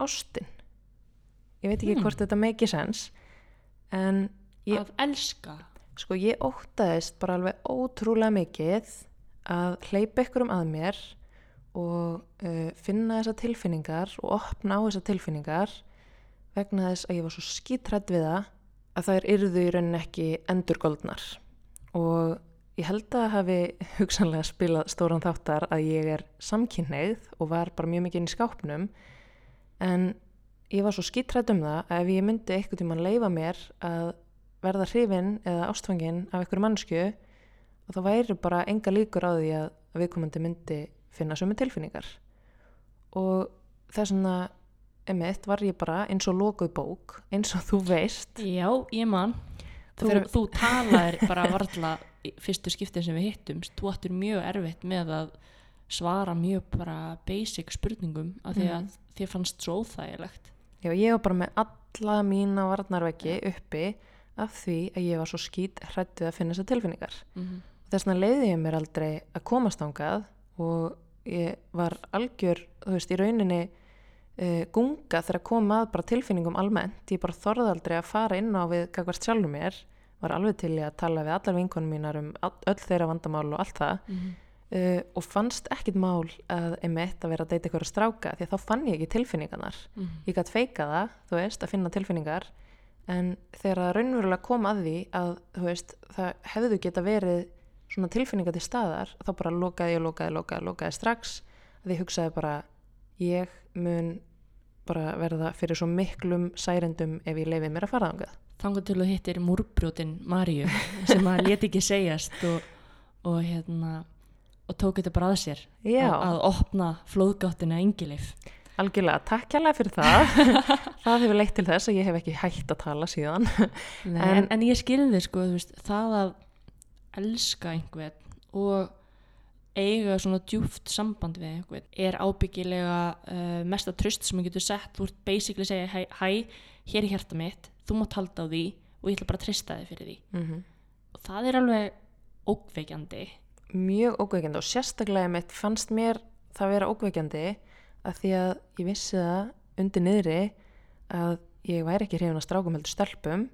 ástin. Ég veit ekki Hmm. hvort þetta make sense en ég, að elska. Sko ég óttaðist bara alveg ótrúlega mikið að hleypa ykkur um að mér og uh, finna þessar tilfinningar og opna á þessar tilfinningar vegna þess að ég var svo skítrætt við það að þær yrðu í rauninni ekki endurgoldnar. Og ég held að hafi hugsanlega spilað stóran þáttar að ég er samkynneið og var bara mjög mikið inn í skápnum en ég var svo skítrætt um það að ef ég myndi eitthvað tímann leifa mér að verða hrifin eða ástfangin af einhverju mannsku það væri bara enga líkur á því að viðkomandi myndi finna sömu tilfinningar. Og þess vegna emitt var ég bara eins og lokuð bók eins og þú veist. Já, ég man þú, Þegar- þú talaðir bara varla í fyrstu skiptin sem við hittumst þú áttur mjög erfitt með að svara mjög bara basic spurningum af því að þér fannst svo óþægilegt. Já, ég var bara með alla mína varnarveggi uppi af því að ég var svo skýt hrættið að finna þessar tilfinningar. Mm -hmm. þess vegna leiði ég mér aldrei að komast ángað og ég var algjör, þú veist, í rauninni uh, gunga þegar að koma að bara tilfinningum almennt, ég bara þorði aldrei að fara inn á við gagvart sjálfur mér var alveg til ég að tala við allar vinkonum mínar um öll þeirra vandamál og allt það. Uh, og fannst ekkit mál að emitt að vera að deyta ykkur að stráka því að þá fann ég ekki tilfinningarnar. Ég gætt feika það, þú veist, að finna tilfinningar en þegar það raunverulega kom að því að, þú veist, það hefðu geta verið svona tilfinningar til staðar þá bara lokaði ég, lokaði, lokaði, lokaði strax ég hugsaði bara ég mun bara verða fyrir svo miklum særendum ef ég leiði mér að fara þangað. Þangar til þú hittir múrbrjótin Maríu sem að leti ekki segjast og, og hérna og tók þetta bara að sér að, að opna flóðgáttina engilif. Algjörlega, takk kærlega fyrir það. Það hefur leitt til þess að ég hef ekki hægt að tala síðan. En, En- en, ég skilði sko veist, það að elska einhvern og eiga svona djúft samband við einhvern er ábyggilega uh, mesta tröst sem þú getur sett. Þú ert basically að segja hæ, hæ, hér er hjarta mitt. Þú mátt halda á því og ég ætla bara að trista þig fyrir því. Mm og það er alveg ókveikjandi mjög ókveikjandi og sérstaklega mitt fannst mér það vera ókveikjandi að því að ég vissi það undir niðri að ég væri ekki hrifin að strákum heldur stelpum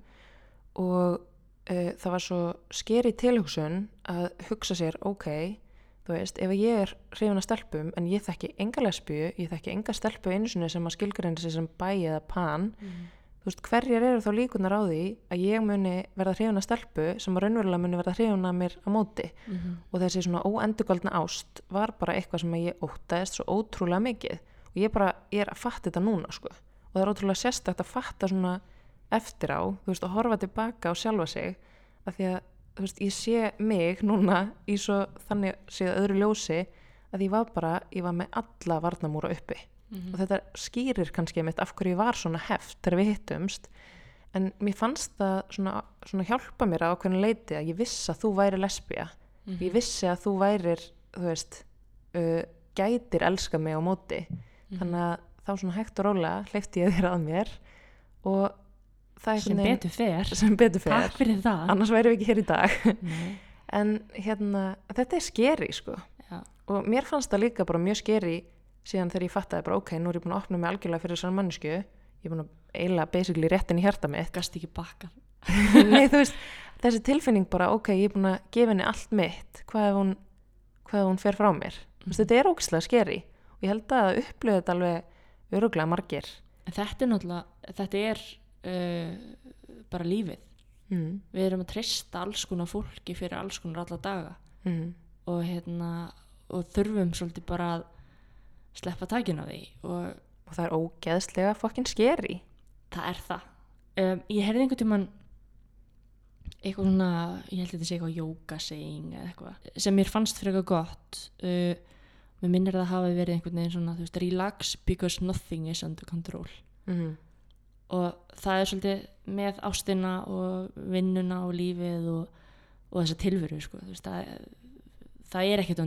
og uh, það var svo skeri tilhugsun að hugsa sér ok, þú veist, ef ég er hrifin að stelpum en ég þekki enga lesbíu, ég þekki enga stelpu einu sinni sem að skilgreina sig sem bæ eða pan þú veist, hverjar eru þá líkunar á því að ég muni verða hrifuna stelpu sem að raunverulega muni verða hrifuna mér á móti? Mhm. og þessi svona óendurgóldna ást var bara eitthvað sem ég óttaðist svo ótrúlega mikið. Og ég bara, ég er að fatta þetta núna sko. Og það er ótrúlega sérstakt að fatta svona eftir á, þú veist, að horfa tilbaka á sjálfa sig að því að veist, ég sé mig núna í svo þannig séð öðru ljósi að ég var bara, ég var með alla varnamúra uppi Mhm. og þetta skýrir kannski mitt af hverju ég var svona heft þegar við hittumst en mér fannst það svona, svona hjálpa mér á hvernig leiti að ég vissi að þú væri lesbía Mhm. ég vissi að þú værir þú veist uh, gætir elska mig á móti Mhm. þannig að þá svona hægt og rólega hleyfti ég þér að mér og sem betur fer. sem betur fer. takk fyrir það. Annars væri við ekki hér í dag. En hérna, þetta er skeri sko. Já. og mér fannst það líka bara mjög skeri síðan þegar ég fattaði bara ok, nú er ég búin að opna mig algjörlega fyrir þessar mannsku ég er búin að eila basically réttin í hjarta mitt. Gast ekki bakka Nei, þú veist, þessi tilfinning bara ok, ég er búin að gefa henni allt mitt. Hvað ef hún, hvað ef hún fer frá mér? Mm. þetta er ógislega skeri og ég held að upplöðu þetta alveg öruglega margir. En þetta er náttúrulega þetta er uh, bara lífið. Mm. við erum að treysta alls konar fólki fyrir alls konar alla daga. Mm. og hérna og þurfum svolítið bara að sleppa takin á því. Og og það er ógeðslega fokkin skeri það er það. Um, ég heyrði einhvern tímann eitthvað svona, ég held að þetta sé eitthvað jókaseging eða eitthvað sem mér fannst fyrir eitthvað gott. Uh, mér minnir það hafi verið einhvern veginn svona þú veist, relax because nothing is under control. Mm. Og það er svolítið með ástina og vinnuna og lífið og, og þessa tilveru sko, veist, það, það er ekkert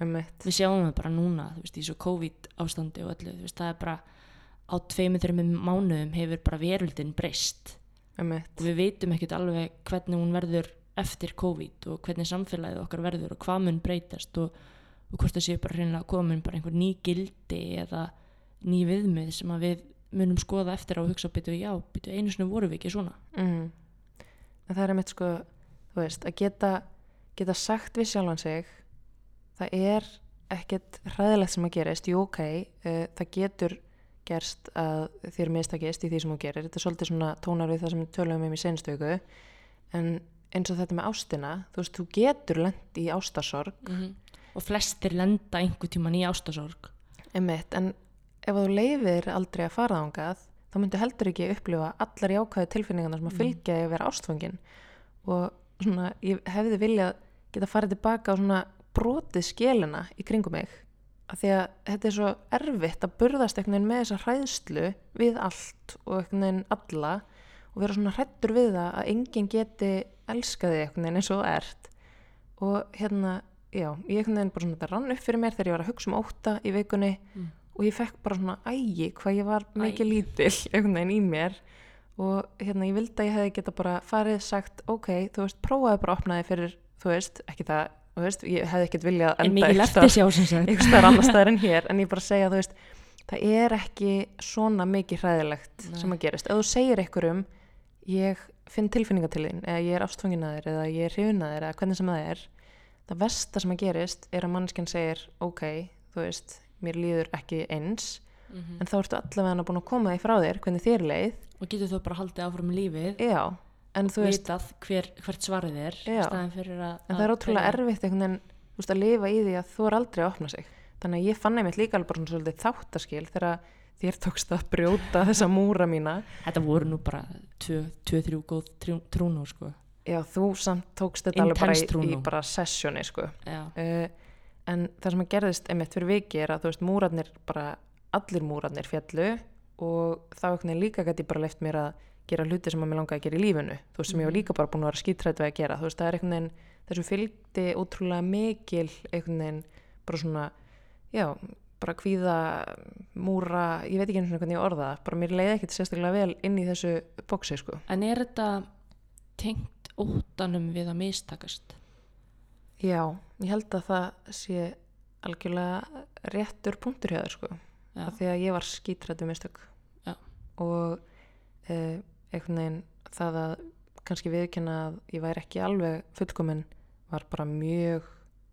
um mitt við sjáum það bara núna veist, í svo COVID ástandi og öllu veist, það er bara á tveimur, þreimur mánuðum hefur bara veröldin breyst. Og við veitum ekkert alveg hvernig hún verður eftir COVID og hvernig samfélagið okkar verður og hvað mun breytast og, og hvort það sé bara hreinlega komin bara einhver ný gildi eða ný viðmið sem að við munum skoða eftir á og hugsa byttu já, byttu einu sinni voru við ekki svona. Mm. en það er mitt sko þú veist, að geta, geta sagt við sjálfan sig það er ekkert hræðilegt sem að gerist. Jú ok, uh, það getur gerst að þér mistakist í því sem þú gerir. Þetta er svolítið svona tónar við það sem við tölum um í seinstöku en eins og þetta með ástina þú veist, þú getur lent í ástasorg -hmm. og flestir lenda einhver tíman í ástasorg Einmitt, en ef þú leifir aldrei að fara þangað þá myndu heldur ekki upplifa allar jákvæðu tilfinningarna sem að Mm. fylgja því að vera ástfangin og svona ég hefði viljað geta farið tilbaka á svona brotið skélina í kringum mig af því að þetta er svo erfitt að burðast veginn með þessa hræðslu við allt og einhvern veginn alla og vera svona hrættur við það að enginn geti elskaði einhvern veginn eins og ert og hérna, já, ég einhvern veginn bara svona rann upp fyrir mér þegar ég var að hugsa um óta í vikunni Mm. Og ég fekk bara svona ægi hvað ég var mikið Æ. lítil einhvern veginn í mér og hérna ég vildi að ég hefði geta bara farið sagt ok, þú veist, prófaði bara að opna þig fyrir þú veist, ekki það, þú veist ég hefði ekkert viljað en enda einhvers staðar annar staðar en hér en ég bara segja, þú veist það er ekki svona mikið hræðilegt Nei. sem að gerist, ef þú segir einhverjum ég finn tilfinninga til þín eða ég er ástfangin að þér eða ég er hrifin að þér eða hvernig sem það er það versta sem að gerist er að mannskinn segir ok, þú veist, mér líður ekki eins Mhm. en þá ertu allavega búin að koma því frá þér hvernig þér leið, og getur þú bara haldið áfram lífið? Já en þú veist, hver, hvert svarið er Já. en það er ótrúlega erfitt einhvern veginn, veist, að lifa í því að þú er aldrei að opna sig. Þannig að ég fann einmitt líka alveg bara svona svolítið þáttaskil þegar þér tókst að brjóta þessa múra mína. Þetta voru nú bara 2-3 góð trú- trúnur sko. Já, þú samt tókst þetta alveg bara Intense í, í bara sessjóni sko. já, uh, en það sem að gerðist einmitt fyrir viki er að þú veist, múrarnir bara, allir múrarnir fjallu og þá einhvern veginn líka gæti ég bara leift mér að gera hluti sem að mér langaði að gera í lífinu þú veist, sem ég var Mhm. líka bara búin að vera skítrætt við að gera þú veist, það er einhvern veginn, þessu fylgdi ótrúlega mikil einhvern veginn bara svona, já bara kvíða, múra ég veit ekki einu svona hvernig ég orða það bara mér leiði ekkit sérstaklega vel inn í þessu bóksi sko. en er þetta tengt óttanum við að mistakast já, ég held að það sé algjörlega réttur punktur hjá þér sko. af því að ég var skítrætt við mistök Já. og eh, einhvern veginn það að kannski viðkynna að ég væri ekki alveg fullkomin var bara mjög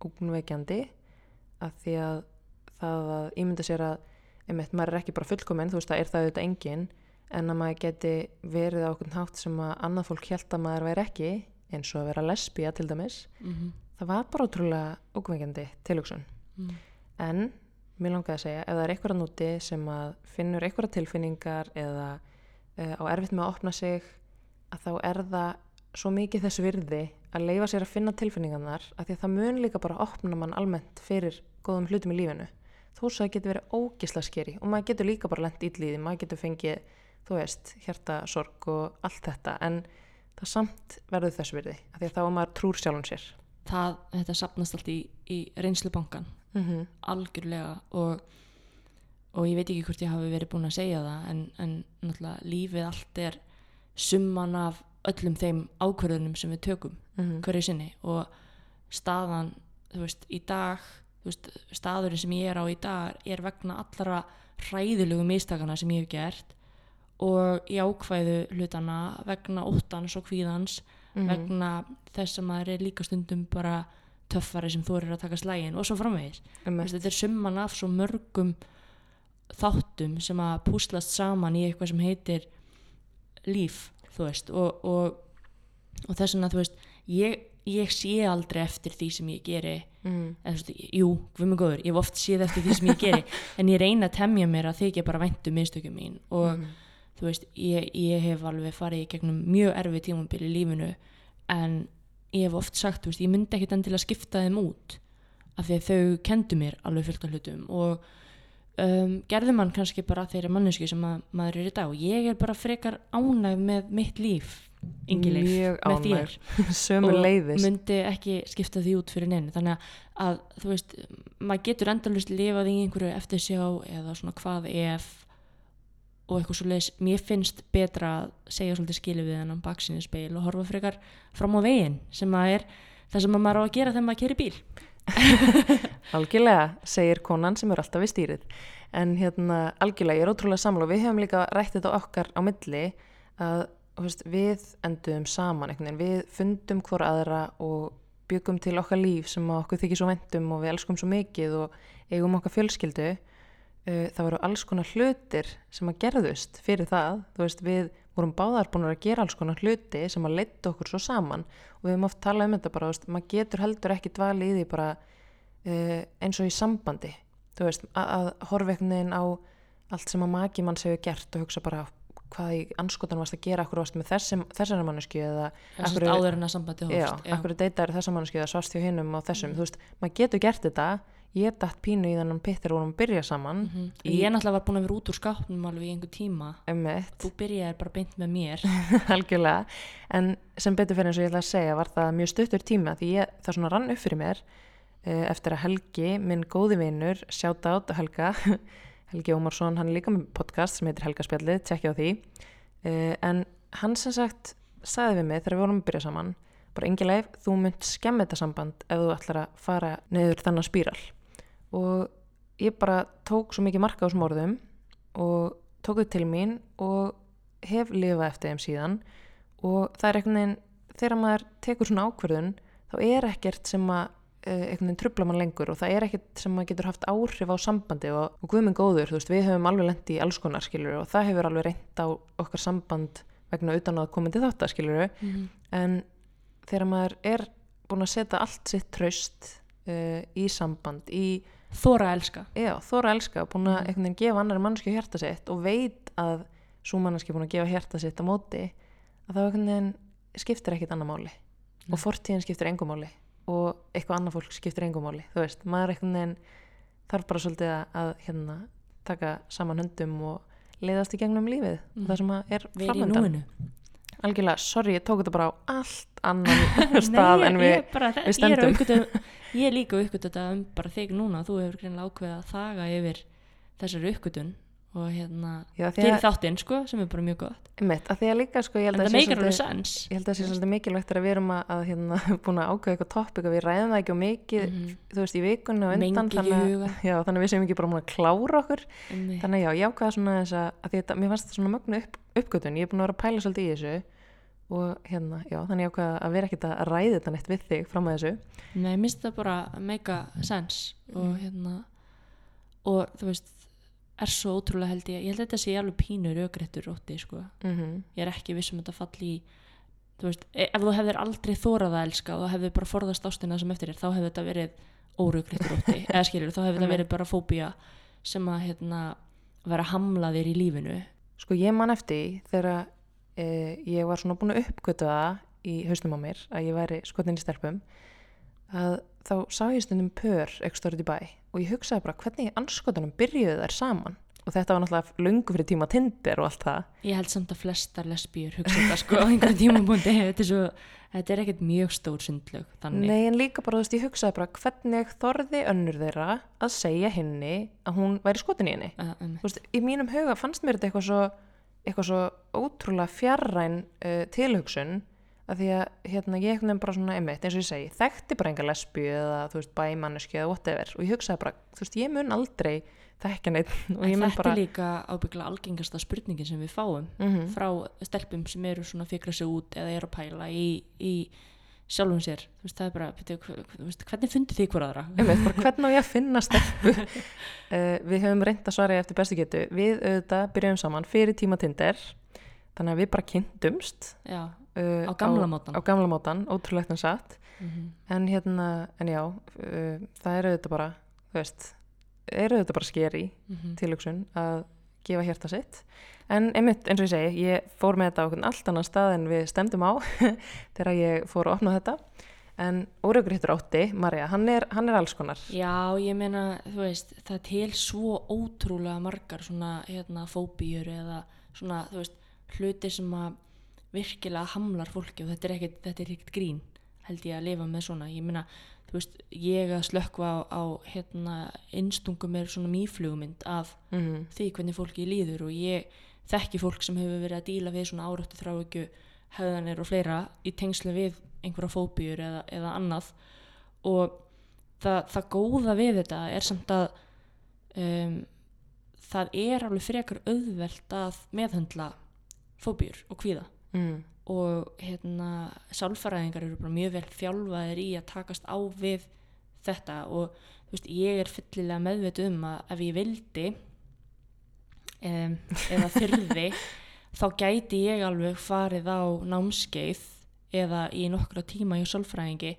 ógnveikjandi af því að það að ímynda sér að einmitt, maður er ekki bara fullkomin, þú veist það er það auðvitað engin en að maður geti verið á okkur hátt sem að annað fólk held að maður væri ekki eins og að vera lesbía til dæmis Mhm. Það var bara ótrúlega ókveikjandi tilhugsun. Mm. en mér langaði að segja ef það er að núti sem að finnur eitthvað tilfinningar eða uh, á erfitt með að opna sig að þá er það svo mikið þess virði að leifa sér að finna tilfinningarnar að því að það mun líka bara opna mann almennt fyrir góðum hlutum í lífinu. Þó svo það getur verið ógisla skeri og maður getur líka bara lent ítlýði, maður getur fengið þú veist, hjartasorg og allt þetta. En það samt verður þess virði að því að þá er maður trúr sjálfum sér það, þetta sapnast allt í, í reynslubankan mm -hmm. algjörlega og, og ég veit ekki hvort ég hafi verið búin að segja það en, en náttúrulega lífið allt er summan af öllum þeim ákvörðunum sem við tökum Mhm. hverju sinni og staðan, þú veist, í dag þú veist, staðurinn sem ég er á í dag er vegna allara hræðilegu mistakana sem ég hef gert og jákvæðu hlutana vegna óttans og kvíðans Mhm. vegna þess að maður er líka stundum bara töffari sem þú er að taka slægin og svo framvegis um þetta er summan af svo mörgum þáttum sem að púslast saman í eitthvað sem heitir líf þú veist og, og, og þess vegna þú veist ég, ég sé aldrei eftir því sem ég geri mm. en veist, jú, við mig góður ég hef oft séð eftir því sem ég geri en ég reyna að temja mér að þykja bara væntu mistökum mín og Mhm. Þú veist, ég, ég hef alveg farið í gegnum mjög erfið tímabil í lífinu en ég hef oft sagt, þú veist, ég myndi ekkit endilega skipta þeim út af því að þau kendu mér alveg fullt af hlutum og um, gerði mann kannski bara þeirri mannesku sem að, maður er í dag. Og ég er bara frekar ánæg með mitt líf yngileif, Mjög með þér. Ánægð. sömu og myndi ekki skipta því út fyrir neinu. Þannig að þú veist maður getur endalust lifað í einhverju eftir sjá eða svona hvað ef og eitthvað svo leiðis mér finnst betra að segja svolítið skilu við hennan baksinni speil og horfa frekar fram á veginn sem að er það sem að maður á að gera þegar maður keri bíl. Algjörlega, segir konan sem er alltaf við stýrið. En hérna, algjörlega, ég er ótrúlega samla og við hefum líka rætt þetta okkar á milli að veist, við endum saman veginn, við fundum hvora aðra og byggum til okkar líf sem okkur þykir svo vendum og við elskum svo mikið og eigum okkar fjölskyldu uh, það voru alls konar hlutir sem að gerðust fyrir það. Þú veist, við vorum báðar búin að gera alls konar hluti sem að leita okkur svo saman. Og við höfum oft talað um þetta bara, veist, maður getur heldur ekki dvali í því bara uh, eins og í sambandi. Þú veist, að, horfa einhvern veginn á allt sem að maki manns hefur gert og hugsa bara hvað í anskotan varst að gera, akkur varst með þessum, þessari mannesku eða Akkur- að áður en að sambandi já, hófst akkur deytar þessa mannesku eða svast hjá hinnum og þessum, þú veist, maður getur gert þetta ég datt pínu í þennan pittir og vorum að byrja saman. Mhm. ég er náttúrulega var búin að vera út úr skápnum alveg í einhver tíma. Þú byrjaði bara beint með mér. Algjörlega. En sem betur fyrir eins og ég ætla að segja var það mjög stuttur tíma því ég, það svona rann upp fyrir mér uh, eftir að Helgi, minn góði vinur sjátt át Helga Helgi Ómarsson, hann er líka með podcast sem heitir Helgaspjallið, tjekkja á því. Uh, en hann sem sagt sagði við mig þegar við vorum að byrja saman bara engileif, þú munt skemmi þetta samband ef þú ætlar að fara niður þennan spíral og ég bara tók svo mikið marka á þessum orðum og tók þau til mín og hef lifað eftir þeim síðan. Og það er einhvern veginn þegar maður tekur svona ákverðun þá er ekkert sem að eh, einhvern veginn trubla mann lengur og það er ekkert sem maður getur haft áhrif á sambandi og, og guðminn góður, þú veist, við höfum alveg lent í alls konar skilur og það hefur alveg reynt á okkar samband vegna utan að koma til þátt skilur en þegar maður er búin að setja allt sitt traust uh, í samband, í þóra að elska. Já, þóra að elska, búin að einhvern veginn gefa annari mannski hjarta sitt og veit að svo mannski búin að gefa hjarta sitt á móti að það skiptir ekkit annar máli. Og Nei. fortíðin skiptir engum máli og eitthvað annað fólk skiptir engum máli þú veist, maður þarf bara svolítið að, hérna, taka saman höndum og leiðast í gegnum lífið og það sem er verið í framöndan núinu algjörlega, sorry, ég tók þetta bara á allt annan stað Nei, en ég, við ég, bara, við ég, stöndum. að uppgöta, ég líka uppgötu þetta um bara þig núna þú hefur greinlega ákveðið að þaga yfir þessari uppgötun og hérna að, þáttinn sko sem er bara mjög gott. Mitt, að því að líka sko, ég en held að það meikar alveg sens. ég held að það sé svolítið mikilvægt þegar við erum að, að hérna, búin að ákveða eitthvað topic og við ræðum það ekki og mikið, Mhm. þú veist, í vikunni og undan þannig, að- já, þannig að við séum ekki bara að klára okkur. Einmitt. þannig að já, ég ákveða svona þess að, að þetta, mér fannst þetta svona mögnu upp, uppgötun ég er búin að vera að pæla svolítið í þessu og hérna, já, þannig ég ákveða að vera ekkert að ræða þetta neitt við þig fram að þessu. Nei, er svo ótrúlega held ég, ég held að þetta sé alveg pínur augrættur ótti sko. mm ég er ekki viss um að þetta falli í þú veist, e- ef þú hefðir aldrei þórað að elska og þú hefðir bara forðast ástina sem eftir þér þá hefði þetta verið óraugrættur ótti eða skilur, þá hefði þetta Mhm. verið bara fóbía sem að hérna vera hamla þér í lífinu Sko ég man eftir þegar e, ég var svona búin að uppgötu það í haustum á mér að ég væri skotin í stelpum að þá sá ég stundum pör ekki stórið í bæ og ég hugsaði bara hvernig anskotunum byrjuðu þær saman? Og þetta var náttúrulega lungu fyrir tíma Tinder og allt það. Ég held samt að flestar lesbíur hugsa þetta sko á einhverjum tímabúndi þetta þetta er ekkert mjög stór sundlög þannig, Nei en líka bara þú veist ég hugsaði bara hvernig þorði önnur þeirra að segja henni að hún væri skotin í henni? Uh, um, þú veist, í mínum huga fannst mér þetta eitthvað svo, eitthvað svo ótrúlega fjarræn uh, tilhugsun að því að hérna, ég nefn bara svona einmitt, eins og ég segi, þekkti bara enga lesbíu eða þú veist, bæmanneski eða whatever. Og ég hugsaði bara, þú veist, ég mun aldrei þekkja neitt og ég mun þetta bara er líka ábyggla algengasta spurningin sem við fáum mm frá stelpum sem eru svona fikra sig út eða eru að pæla í, í sjálfum sér. Þú veist, það er bara, veist, hvernig fundu þið hver aðra? einmitt, bara hvernig á ég að finna stelpu? Uh, við höfum reynd að svara eftir bestu getu. Við auðvitað byrjum saman fyrir tíma Tinder þannig að við bara kynntumst. Já, uh, á gamla mátan á gamla mótan, ótrúlegt en satt. Mm en hérna, en já uh, það eru þetta bara þú veist, eru þetta bara skeri -hmm. tilhugsun að gefa hjarta sitt. En einmitt eins og ég segi, ég fór með þetta á allt annan stað en við stemdum á þegar ég fór að opna þetta. En óreugréttur átti, Marja, hann er, hann er alls konar. Já, ég meina, þú veist, það til svo ótrúlega margar svona hérna fóbíur eða svona, þú veist, hluti sem að virkilega hamlar fólki og þetta er ekkert, þetta er ekkert grín held ég að lifa með svona, ég meina þú veist, ég að slökkva á, á hérna, innstungum er svona mýflugmynd af mm því hvernig fólki líður og ég þekki fólk sem hefur verið að díla við svona áráttu þráhyggju höfðanir og fleira í tengslu við einhverja fóbíur eða, eða annað. Og það, það góða við þetta er samt að um, það er alveg frekar auðvelt að meðhöndla fóbíur og kvíða mm. og hérna sálfæræðingar eru bara mjög vel þjálfaðir í að takast á við þetta og þú veist, ég er fyllilega meðvituð um að ef ég vildi um, eða þyrði þá gæti ég alveg farið á námskeið eða í nokkra tíma hjá sálfræðingi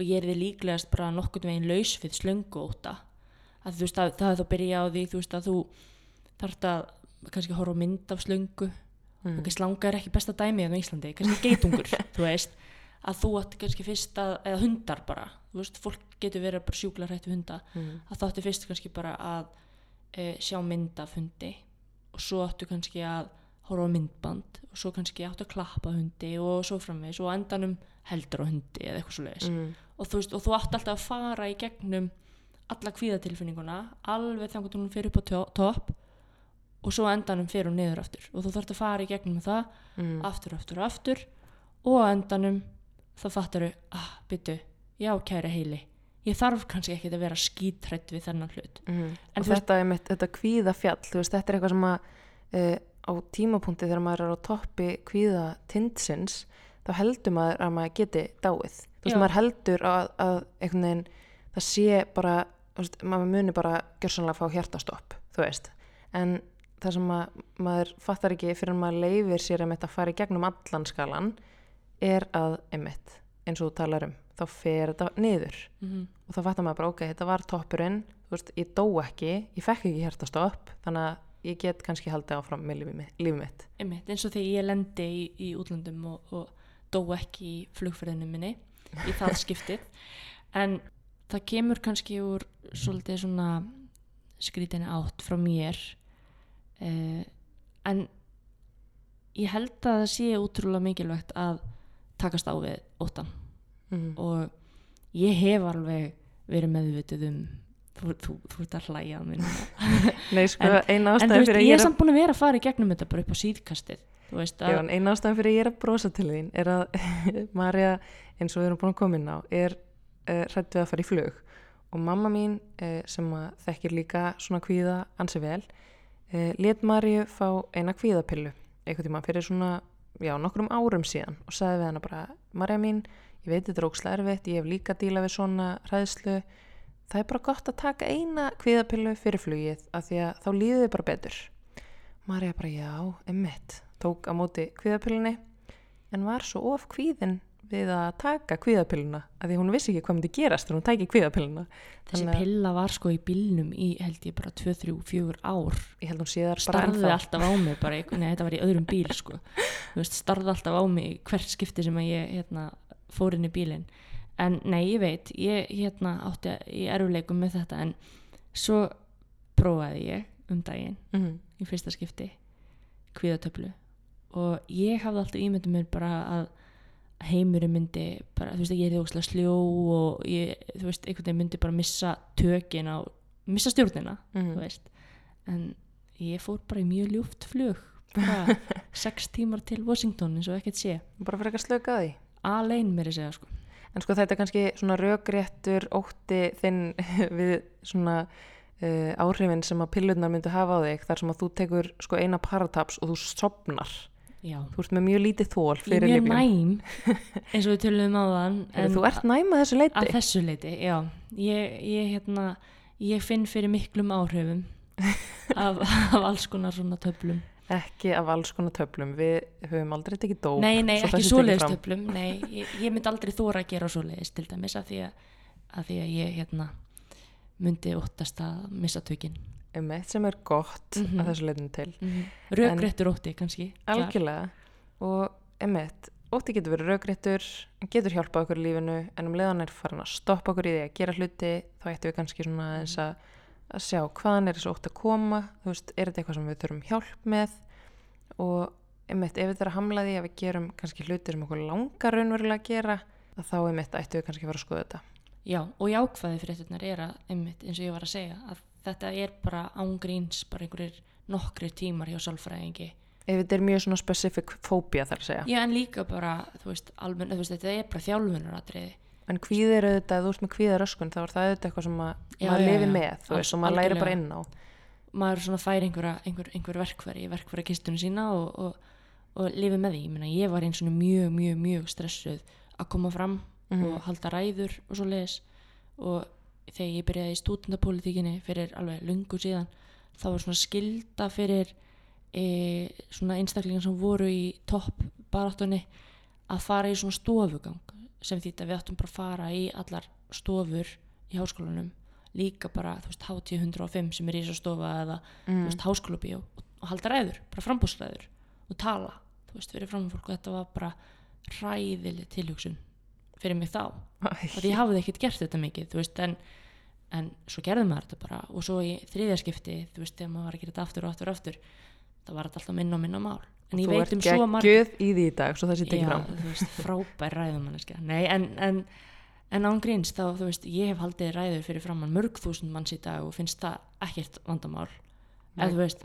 og ég er því líklegast bara nokkurn veginn laus við slöngu óta að þú veist að það er þá byrja á því þú veist að þú þarft að kannski horfa mynd af slöngu Mm. ok, slanga er ekki besta dæmið á Íslandi, kannski geitungur þú veist, að þú átt kannski fyrst að, eða hundar bara þú veist, fólk getur verið bara sjúkla hrættu hunda Mm. að þú áttu fyrst kannski bara að e, sjá mynd af hundi og svo áttu kannski að horfa á myndband og svo kannski áttu að klappa hundi og svo framvegis og endanum heldur á hundi eða eitthvað svo leiðis Mm. og, þú veist, og þú átt alltaf að fara í gegnum alla kvíðatilfinninguna alveg þannig að hún fyrir upp á topp og svo endanum fyrir hún niður aftur og þú þarft að fara í gegnum það Mm. aftur, aftur, aftur og endanum þá fattar þau, ah, byttu já, kæri heili ég þarf kannski ekki að vera skítrætt við þennan hlut Mm. En og þú veist- þetta er mitt, þetta kvíða fjall þú veist, þetta er eitthvað sem að uh, á tímapunkti þegar maður er á toppi kvíða tindsins þá heldur maður að maður geti dáið þú veist, Já. maður heldur að, að einhvern veginn, það sé bara veist, maður muni bara gjörsanlega fá hjartastopp, þú veist en það sem að, maður fattar ekki fyrir að maður leifir sér einmitt að fara í gegnum allan skalan er að einmitt, eins og þú talar um þá fer þetta niður mm -hmm. og þá fattar maður bara, ok, þetta var toppurinn veist, ég dó ekki, ég fekk ekki hjertastopp þannig að ég get kannski haldið áfram með lífið mitt, lífið mitt. einmitt, eins og þegar ég lendi í, í útlöndum og, og dó ekki í flugferðinu minni í það skiptið en það kemur kannski úr svolítið svona skrítinni átt frá mér uh, en ég held að það sé útrúlega mikilvægt að takast á við óttan mm. og ég hef alveg verið meðvituð um þú, þú, þú ert að hlæja að mér núna. Nei, sko, eina ástæðan fyrir ég ég er er að samt búin að vera að fara í gegnum þetta bara upp á síðkastið að eina ástæðan fyrir ég er að brosa til þín er að Marja, eins og við erum búin að koma inn á, er uh, hrætt við að fara í flug og mamma mín uh, sem að þekkir líka svona kvíða ansi vel let Marju fá eina kvíðapillu einhvern tíma fyrir svona, já, nokkrum árum síðan og sagði við hana bara, Marja mín ég veit þetta er ókslega erfitt, ég hef líka díla við svona hræðslu. Það er bara gott að taka eina kvíðapillu fyrir flugið af því að þá líður þið bara betur. Marja bara já, emmitt tók á móti kvíðapillunni en var svo of kvíðin við að taka kvíðapilluna af því hún vissi ekki hvað myndi gerast þegar hún tæki kvíðapilluna. Þessi Þannig pilla var sko í bílnum í held ég bara 2, 3, 4 ár. Ég held hún sé þar bara starði ennþá. alltaf á mig bara, nei þetta var í öðrum bíl sko. Veist, starði alltaf á mig í hvert skipti sem að ég hérna, fór inn í bílinn. En nei, ég veit ég hérna átti í erfuleikum með þetta en svo prófaði ég um daginn Mhm. í fyrsta skipti kvíðatöflu. Og ég hafði alltaf ímyndum mér bara að heimurinn myndi bara, þú veist, ég er því ógslag sljó og ég, þú veist, einhvern veginn myndi bara missa tökin á, missa stjórnina Mhm. þú veist, en ég fór bara í mjög ljúft flug bara sex tímar til Washington eins og ekkert sé, bara fyrir ekki að slöka því alein mér að segja sko En sko þetta er kannski svona rökréttur ótti þinn við svona uh, áhrifin sem að pillurnar myndu hafa á þig þar sem að þú tekur sko eina parataps og þú sopnar. Já, Þú ert með mjög lítið þól ég er fyrir mjög næm eins og við tölum á þann þú ert næm að þessu leiti. að þessu leiti, já ég, ég, hérna, ég finn fyrir miklum áhrifum af, af alls konar svona töflum Ekki af alls konar töflum. Við höfum aldrei tekið dóp. nei, nei, svo ekki sé tekið svoleiðis fram. töflum nei, ég, ég myndi aldrei þóra að gera svoleiðis til dæmis af því að, að því að ég hérna, myndi óttast að missa tökin Um eitt sem er gott Mhm. að þessu leitinu til. rökréttur ótti kannski. Algjörlega. Og um eitt, ótti getur verið rökréttur, getur hjálpað okkur í lífinu en um leiðan er farin að stoppa okkur í því að gera hluti þá ættum við kannski svona aðeins að að sjá hvaðan er þessu ótt að koma þú veist, er þetta eitthvað sem við þurfum hjálp með og einmitt, ef þetta er að hamla því að við gerum kannski hluti sem okkur langar raunverulega að gera þá einmitt ættum við kannski að fara að skoða þetta Já, og jákvæði fréttunar er að, einmitt, eins og ég var að segja, að þetta er bara ángríns, bara einhverjir nokkrir tímar hjá sálfræðingi. ef þetta er mjög svona specific fóbía þar að segja Já, en líka bara, þú veist, almenn, þú veist, þetta er bara þjálfunaratriði. en kvíði er auðvitað, ef þú veist með kvíðaröskun þá er það auðvitað eitthvað sem maður já, lifi já. með þú veist, og maður læri bara inn á Maður svona fær einhverja, einhver, einhver verkfæri, verkfæri kistunum sína og, og, og lifi með því. Ég meina, ég var eins og mjög, mjög, mjög stressuð að koma fram Mhm. og halda ræður og svo leiðis. Og þegar ég byrjaði í stúdendapolítikinni fyrir alveg lungu síðan, þá var svona skilda fyrir e, svona einstaklingar sem voru í topp baráttunni að fara í svona stofugang sem þýtt að við áttum bara að fara í allar stofur í háskólanum líka bara, þú veist, HT 105 sem er í þessu stofa eða, þú mm. veist, háskólabíó og, og halda ræður, bara frambúsræður og tala, þú veist, fyrir fram fólk og þetta var bara hræðileg tilhugsun fyrir mig þá. Og ég hafði ekkert gert þetta mikið, þú veist, en en svo gerði maður þetta bara. Og svo í þriðjaskipti, þú veist, þegar maður var að gera þetta aftur og aftur og aftur, það var alltaf minna og minna mál, en ég þú veit ert um svo marg geggjöð í því í dag svo það sé tekið Já, fram. þú veist, frábær ræðumanniska Nei, en, en, en án gríns þá, þú veist, ég hef haldið ræður fyrir framann mörg þúsund manns í dag og finnst það ekkert vandamál. Þú veist,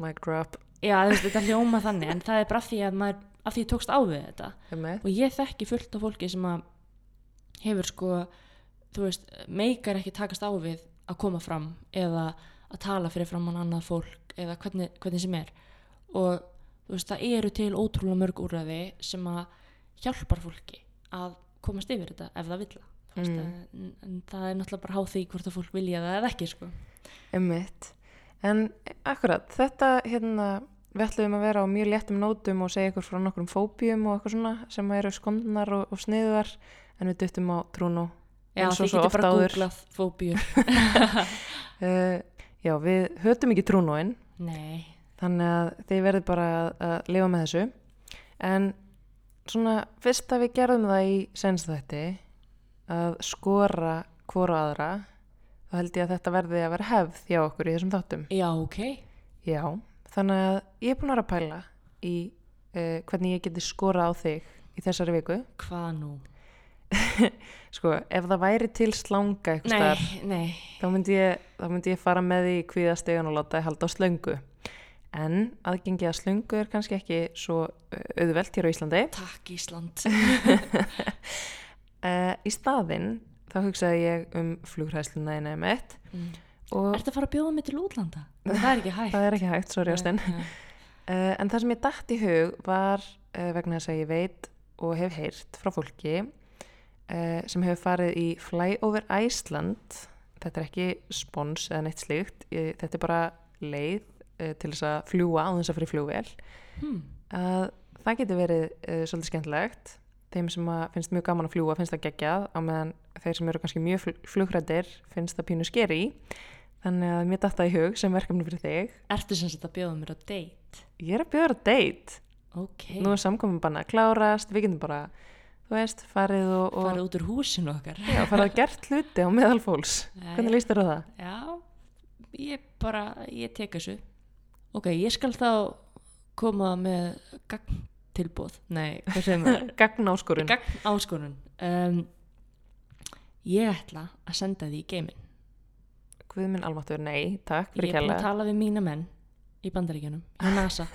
já, þú veist, þetta hljóma þannig en það er bara því að maður, af því ég tókst á við þetta. Og ég þekki fullt af fólki sem að hefur sko þú veist, meikar ekki takast á við að koma fram eða að tala fyrir framann annað fólk eða hvernig, hvernig sem er og þú veist, það eru til ótrúlega mörg úrræði sem að hjálpar fólki að komast yfir þetta ef það veist, Mm. en, það er náttúrulega bara háð því hvort að fólk vilja það eða ekki sko. Einmitt. En akkurat, þetta hérna, við ætlum að vera á mjög léttum nótum og segja ykkur frá nokkrum fóbíum og eitthvað svona sem eru skondnar og, og sniðuðar en við duttum á trúnu Já, þið getur bara googlað fóbíur. Uh, já, við hötum ekki trúnóin Nei, þannig að þið verður bara að, að lifa með þessu. En svona fyrst að við gerðum það í senst þetta að skora hvora aðra þá held ég að þetta verði að vera hefð hjá okkur í þessum þáttum. Já, ok. Já, þannig að ég er búin að vera að pæla í uh, hvernig ég geti skora á þig í þessari viku. Hvað nú? Sko, ef það væri til slanga Nei, staðar, nei þá myndi, ég, þá myndi ég fara með því í kvíðastegan og láta þið halda á slöngu. En aðgengi að slöngu er kannski ekki svo auðvelt hér á Íslandi. Takk Ísland Uh, í staðinn þá hugsaði ég um flugræsluna í nefn eitt mm. og Ertu að fara að bjóða mig til útlanda? Það er ekki hægt það er ekki hægt, sorry Ástin. Uh, en það sem ég dætt í hug var uh, vegna þess að ég veit og hef heyrt frá fólki uh, sem hefur farið í Flyover Iceland. Þetta er ekki spons eða neitt slíkt, ég, þetta er bara leið uh, til þess að fljúa á þess að fyrir flugvél. Hmm. að það getur verið uh, svolítið skemmtilegt. Þeim sem finnst mjög gaman að fljúa finnst það geggjað á meðan þeir sem eru kannski mjög fl flugrættir finnst það pínu skeri þannig að mér datta í hug sem verkefni fyrir þig. Ertu sem sagt að bjóða mér á date? ég er að bjóða á date. Ok, nú er samkominn bara að klárast. Við getum bara, þú veist, farið og, og farið út úr húsinu okkar. Já, farið að gert hluti á meðal fólks. Hvernig líst þér á það? Já, ég bara, ég tek þessu. Ok, ég skal þá koma með gagntilbóð Nei, hvað segir maður? Gagn áskorun Gagn áskorun um, Ég ætla að senda því í geiminn. Guð minn almáttur, nei, takk Ég er búin að tala við mína menn í bandaríkjunum, hjá NASA.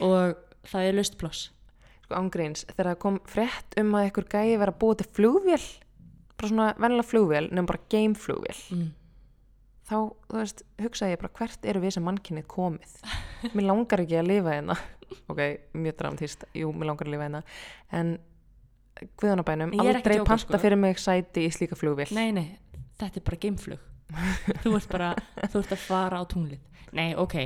Og það er löst ploss sko ángríns, þegar það kom frétt um að einhver gæi vera að búa til flugvél bara svona vennilega flugvél nefnum bara gameflugvél mm. þá, þú veist, hugsaði ég bara hvert eru við sem mannkynnið komið? Mér langar ekki að lifa hérna. Ok, mjög dramatíst, jú, mér langar að lifa hérna. En Guðanabænum, aldrei djóka, panta sko. fyrir mig sæti í slíka flugvél. Nei, nei, þetta er bara geimflug. Þú ert bara, þú ert að fara á tunglið. Nei, ok,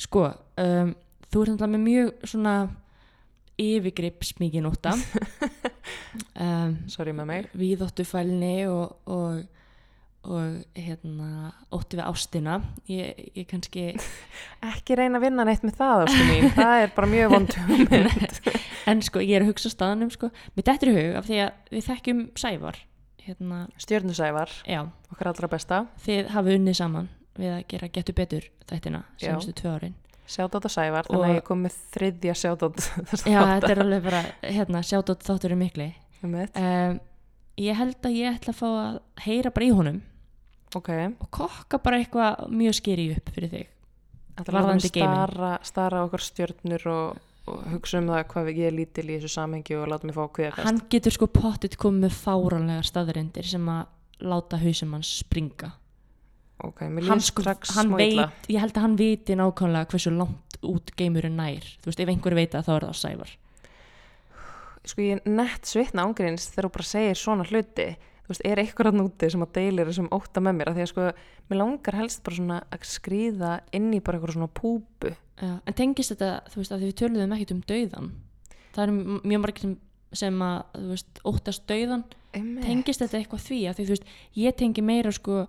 sko um, þú ert náttúrulega með mjög svona yfirgrips mikið nótta um, sorry með mig. Víðóttu fælni og, og, og hérna ótti við ástina. Ég, ég kannski ekki reyna að vinna neitt með það það er bara mjög vond hugmynd. En sko ég er að hugsa staðanum sko. Mér dettur í hug af því að við þekkjum Sævar hérna, stjörnusævar, já, okkar allra besta. Þið hafið unnið saman við að gera getur betur þættina semstu tvö árin sjátt á Sævar, þannig Og- að ég kom með þriðja sjátt á já, þetta er alveg bara, hérna, sjátt á þáttur mikli. Um ég held að ég ætla að fá að heyra bara í honum ok, og kokka bara eitthvað mjög skeri upp fyrir þig að Varðandi láta mig geiminn. stara, okkar stjörnur og, og hugsa um það hvað ég er lítil í þessu samhengi og láta mig fá kviðakast hann getur sko pottit komið með fáránlega staðarindir sem að láta hausum hans springa ok, mér hann, sko, strax hann veit, ég held að hann viti nákvæmlega hversu langt út geimurinn nær. Þú veist, ef einhver veit að þá er það sævar. Sko ég er nett svitna ángríns þegar þú bara segir svona hluti. Þú veist, er eitthvað að núti sem að deilir þessum ótta með mér? Af því að sko, mér langar helst bara svona að skrýða inn í bara eitthvað svona púpu. Já, en tengist þetta, þú veist, að við töluðum ekkert um dauðan það eru m- mjög margir sem, sem að, þú veist, óttast dauðan tengist þetta eitthvað því? Að því, þú veist, ég tengi meira sko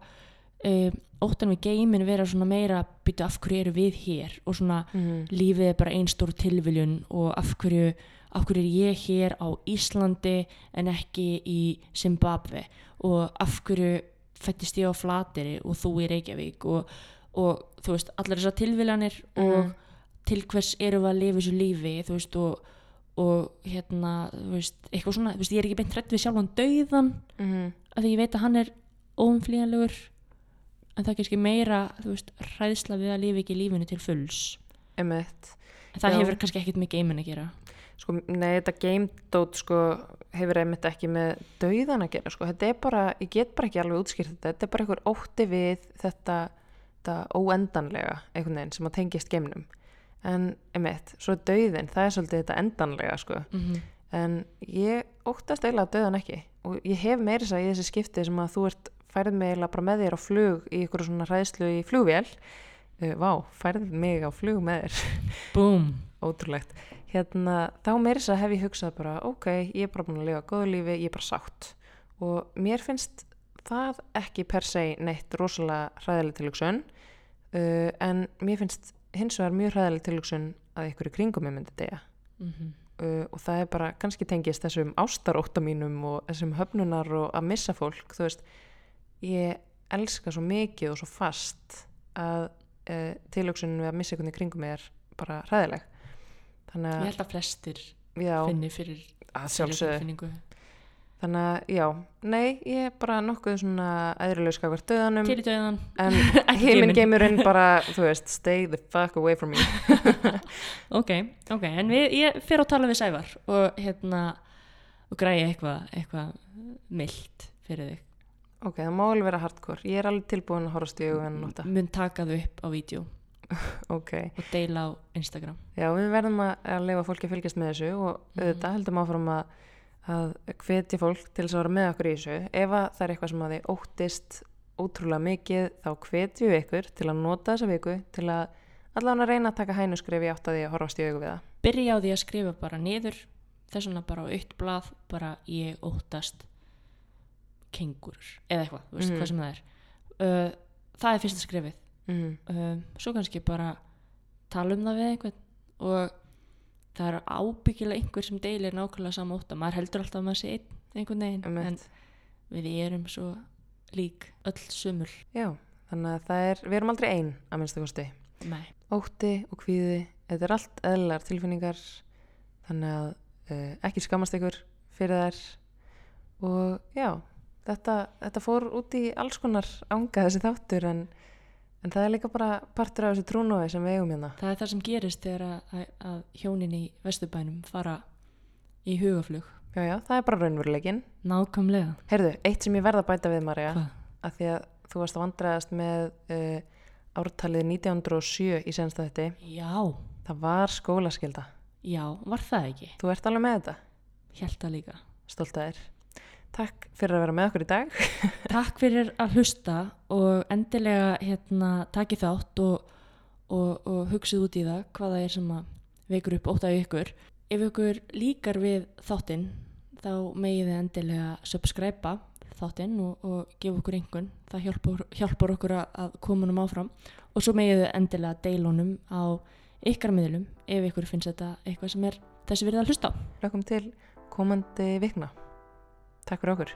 um, óttan við geimin vera svona meira byttu af hverju eru við hér og svona Mhm. lífið er bara einn stór tilviljun og af hverju, af hverju er ég hér á Íslandi en ekki í Zimbabwe og af hverju fættist ég á Flateri og þú í Reykjavík og, og þú veist, allar þessar tilviljanir og Mhm. til hvers eru við að lifa þessu lífi þú veist og, og hérna, þú veist, eitthvað svona þú veist, ég er ekki beint hrætt við sjálfan dauðan Mhm. af því ég veit að hann er óumflýjanlegur en það er kannski meira, þú veist, hræðsla við að lifa ekki lífinu til fulls. Einmitt. en það Já. hefur kannski ekkert með geimin að gera. Sko, nei, þetta gamedót sko, hefur einmitt ekki með dauðan að gera, sko, þetta er bara ég get bara ekki alveg útskýrt þetta, þetta er bara einhver ótti við þetta, þetta óendanlega, einhvern veginn sem að tengist geimnum, en einmitt svo dauðin, það er svolítið þetta endanlega sko, mm -hmm. en ég óttast eiginlega dauðan ekki. Og ég hef meiri þess að í þessi skipti sem að þú ert færið mig eiginlega bara með þér á flug í ykkur svona hræðslu í flugvél. Uh, vá, færið mig á flug með þér. Búm ótrúlegt. Hérna, þá meiri þess að hef ég hugsað bara ok, ég er bara búin að lifa góðu lífi ég er bara sátt. Og mér finnst það ekki per se neitt rosalega hræðileg tilhugsun. Uh, en mér finnst hins vegar mjög hræðileg tilhugsun að ykkur í kringum ég myndi degja mm -hmm. uh, og það er bara kannski tengist þessum ástarótta mínum og þessum höfnunar og að missa fólk þú veist, ég elska svo mikið og svo fast að uh, tilhugsunin við að missa einhvern í kringum mig er bara hræðileg. Þannig Ég að, held að flestir já, finni fyrir sjálfsögðu. þannig að, já, nei, ég er bara nokkuð svona æðrileg skakvart döðanum Til döðan en heiminn geiminn. geimurinn bara, þú veist, stay the fuck away from me. Ok, ok, en við, ég fer að tala við Sævar og hérna og græja eitthvað eitthva mild fyrir þig ok, það má alveg vera hardcore, ég er alveg tilbúin að horfast í augu en nota, mun taka þau upp á vídeo. Ok. Og deila á Instagram. Já, við verðum að, að leifa fólki að fylgjast með þessu og Mhm. auðvitað heldum áfram að, að hvetja fólk til þess að vera með okkur í þessu. Ef að það er eitthvað sem að þið óttist ótrúlega mikið þá hvetjum við ykkur til að nota þessa viku til að allan að reyna að taka hænuskref í átt að því að horfast í augu við það. byrja á því að skrifa bara niður þess vegna bara á eitt blað bara ég óttast kengurur eða eitthvað, þú veist Mhm. hvað sem það er uh, það er fyrsta skrifið Mm. uh, svo kannski bara tala um það við einhvern og það er ábyggilega einhver sem deilir nákvæmlega sama ótta maður heldur alltaf að maður sé einn einhvern veginn en Einmitt. við erum svo lík öll sumul Já, þannig að það er, við erum aldrei ein að minnsta kosti. Nei. Ótti og kvíði, þetta er allt eðlar tilfinningar, þannig að uh, ekki skammast ykkur fyrir þær og já, þetta, þetta fór út í alls konar ánga þessi þáttur en, en það er líka bara partur af þessu trúnói sem við eigum hérna. það er það sem gerist þegar að, að, hjónin í vesturbænum fara í hugaflug Já, já, það er bara raunveruleikin. nákvæmlega Heyrðu, eitt sem ég verð að bæta við, Marja, að því að þú varst að vandræðast með uh, ártalið 1907 í sensta þetta, já, það var skólaskylda. já, var það ekki Þú ert alveg með þetta, það líka stolt að þér. Takk fyrir að vera með okkur í dag. Takk fyrir að hlusta og endilega hérna, taki þátt og, og, og hugsið út í það hvaða er sem að vekur upp ótt af ykkur. Ef ykkur líkar við þáttinn þá megið þið endilega subscribe þáttinn og, og gefa okkur einhvern. Það hjálpar, hjálpar okkur að, koma honum áfram og svo megið þið endilega deila honum á ykkar miðlum ef ykkur finnst þetta eitthvað sem er þessi verið að hlusta á. Lökum til komandi vikna. Takk fyrir okkur.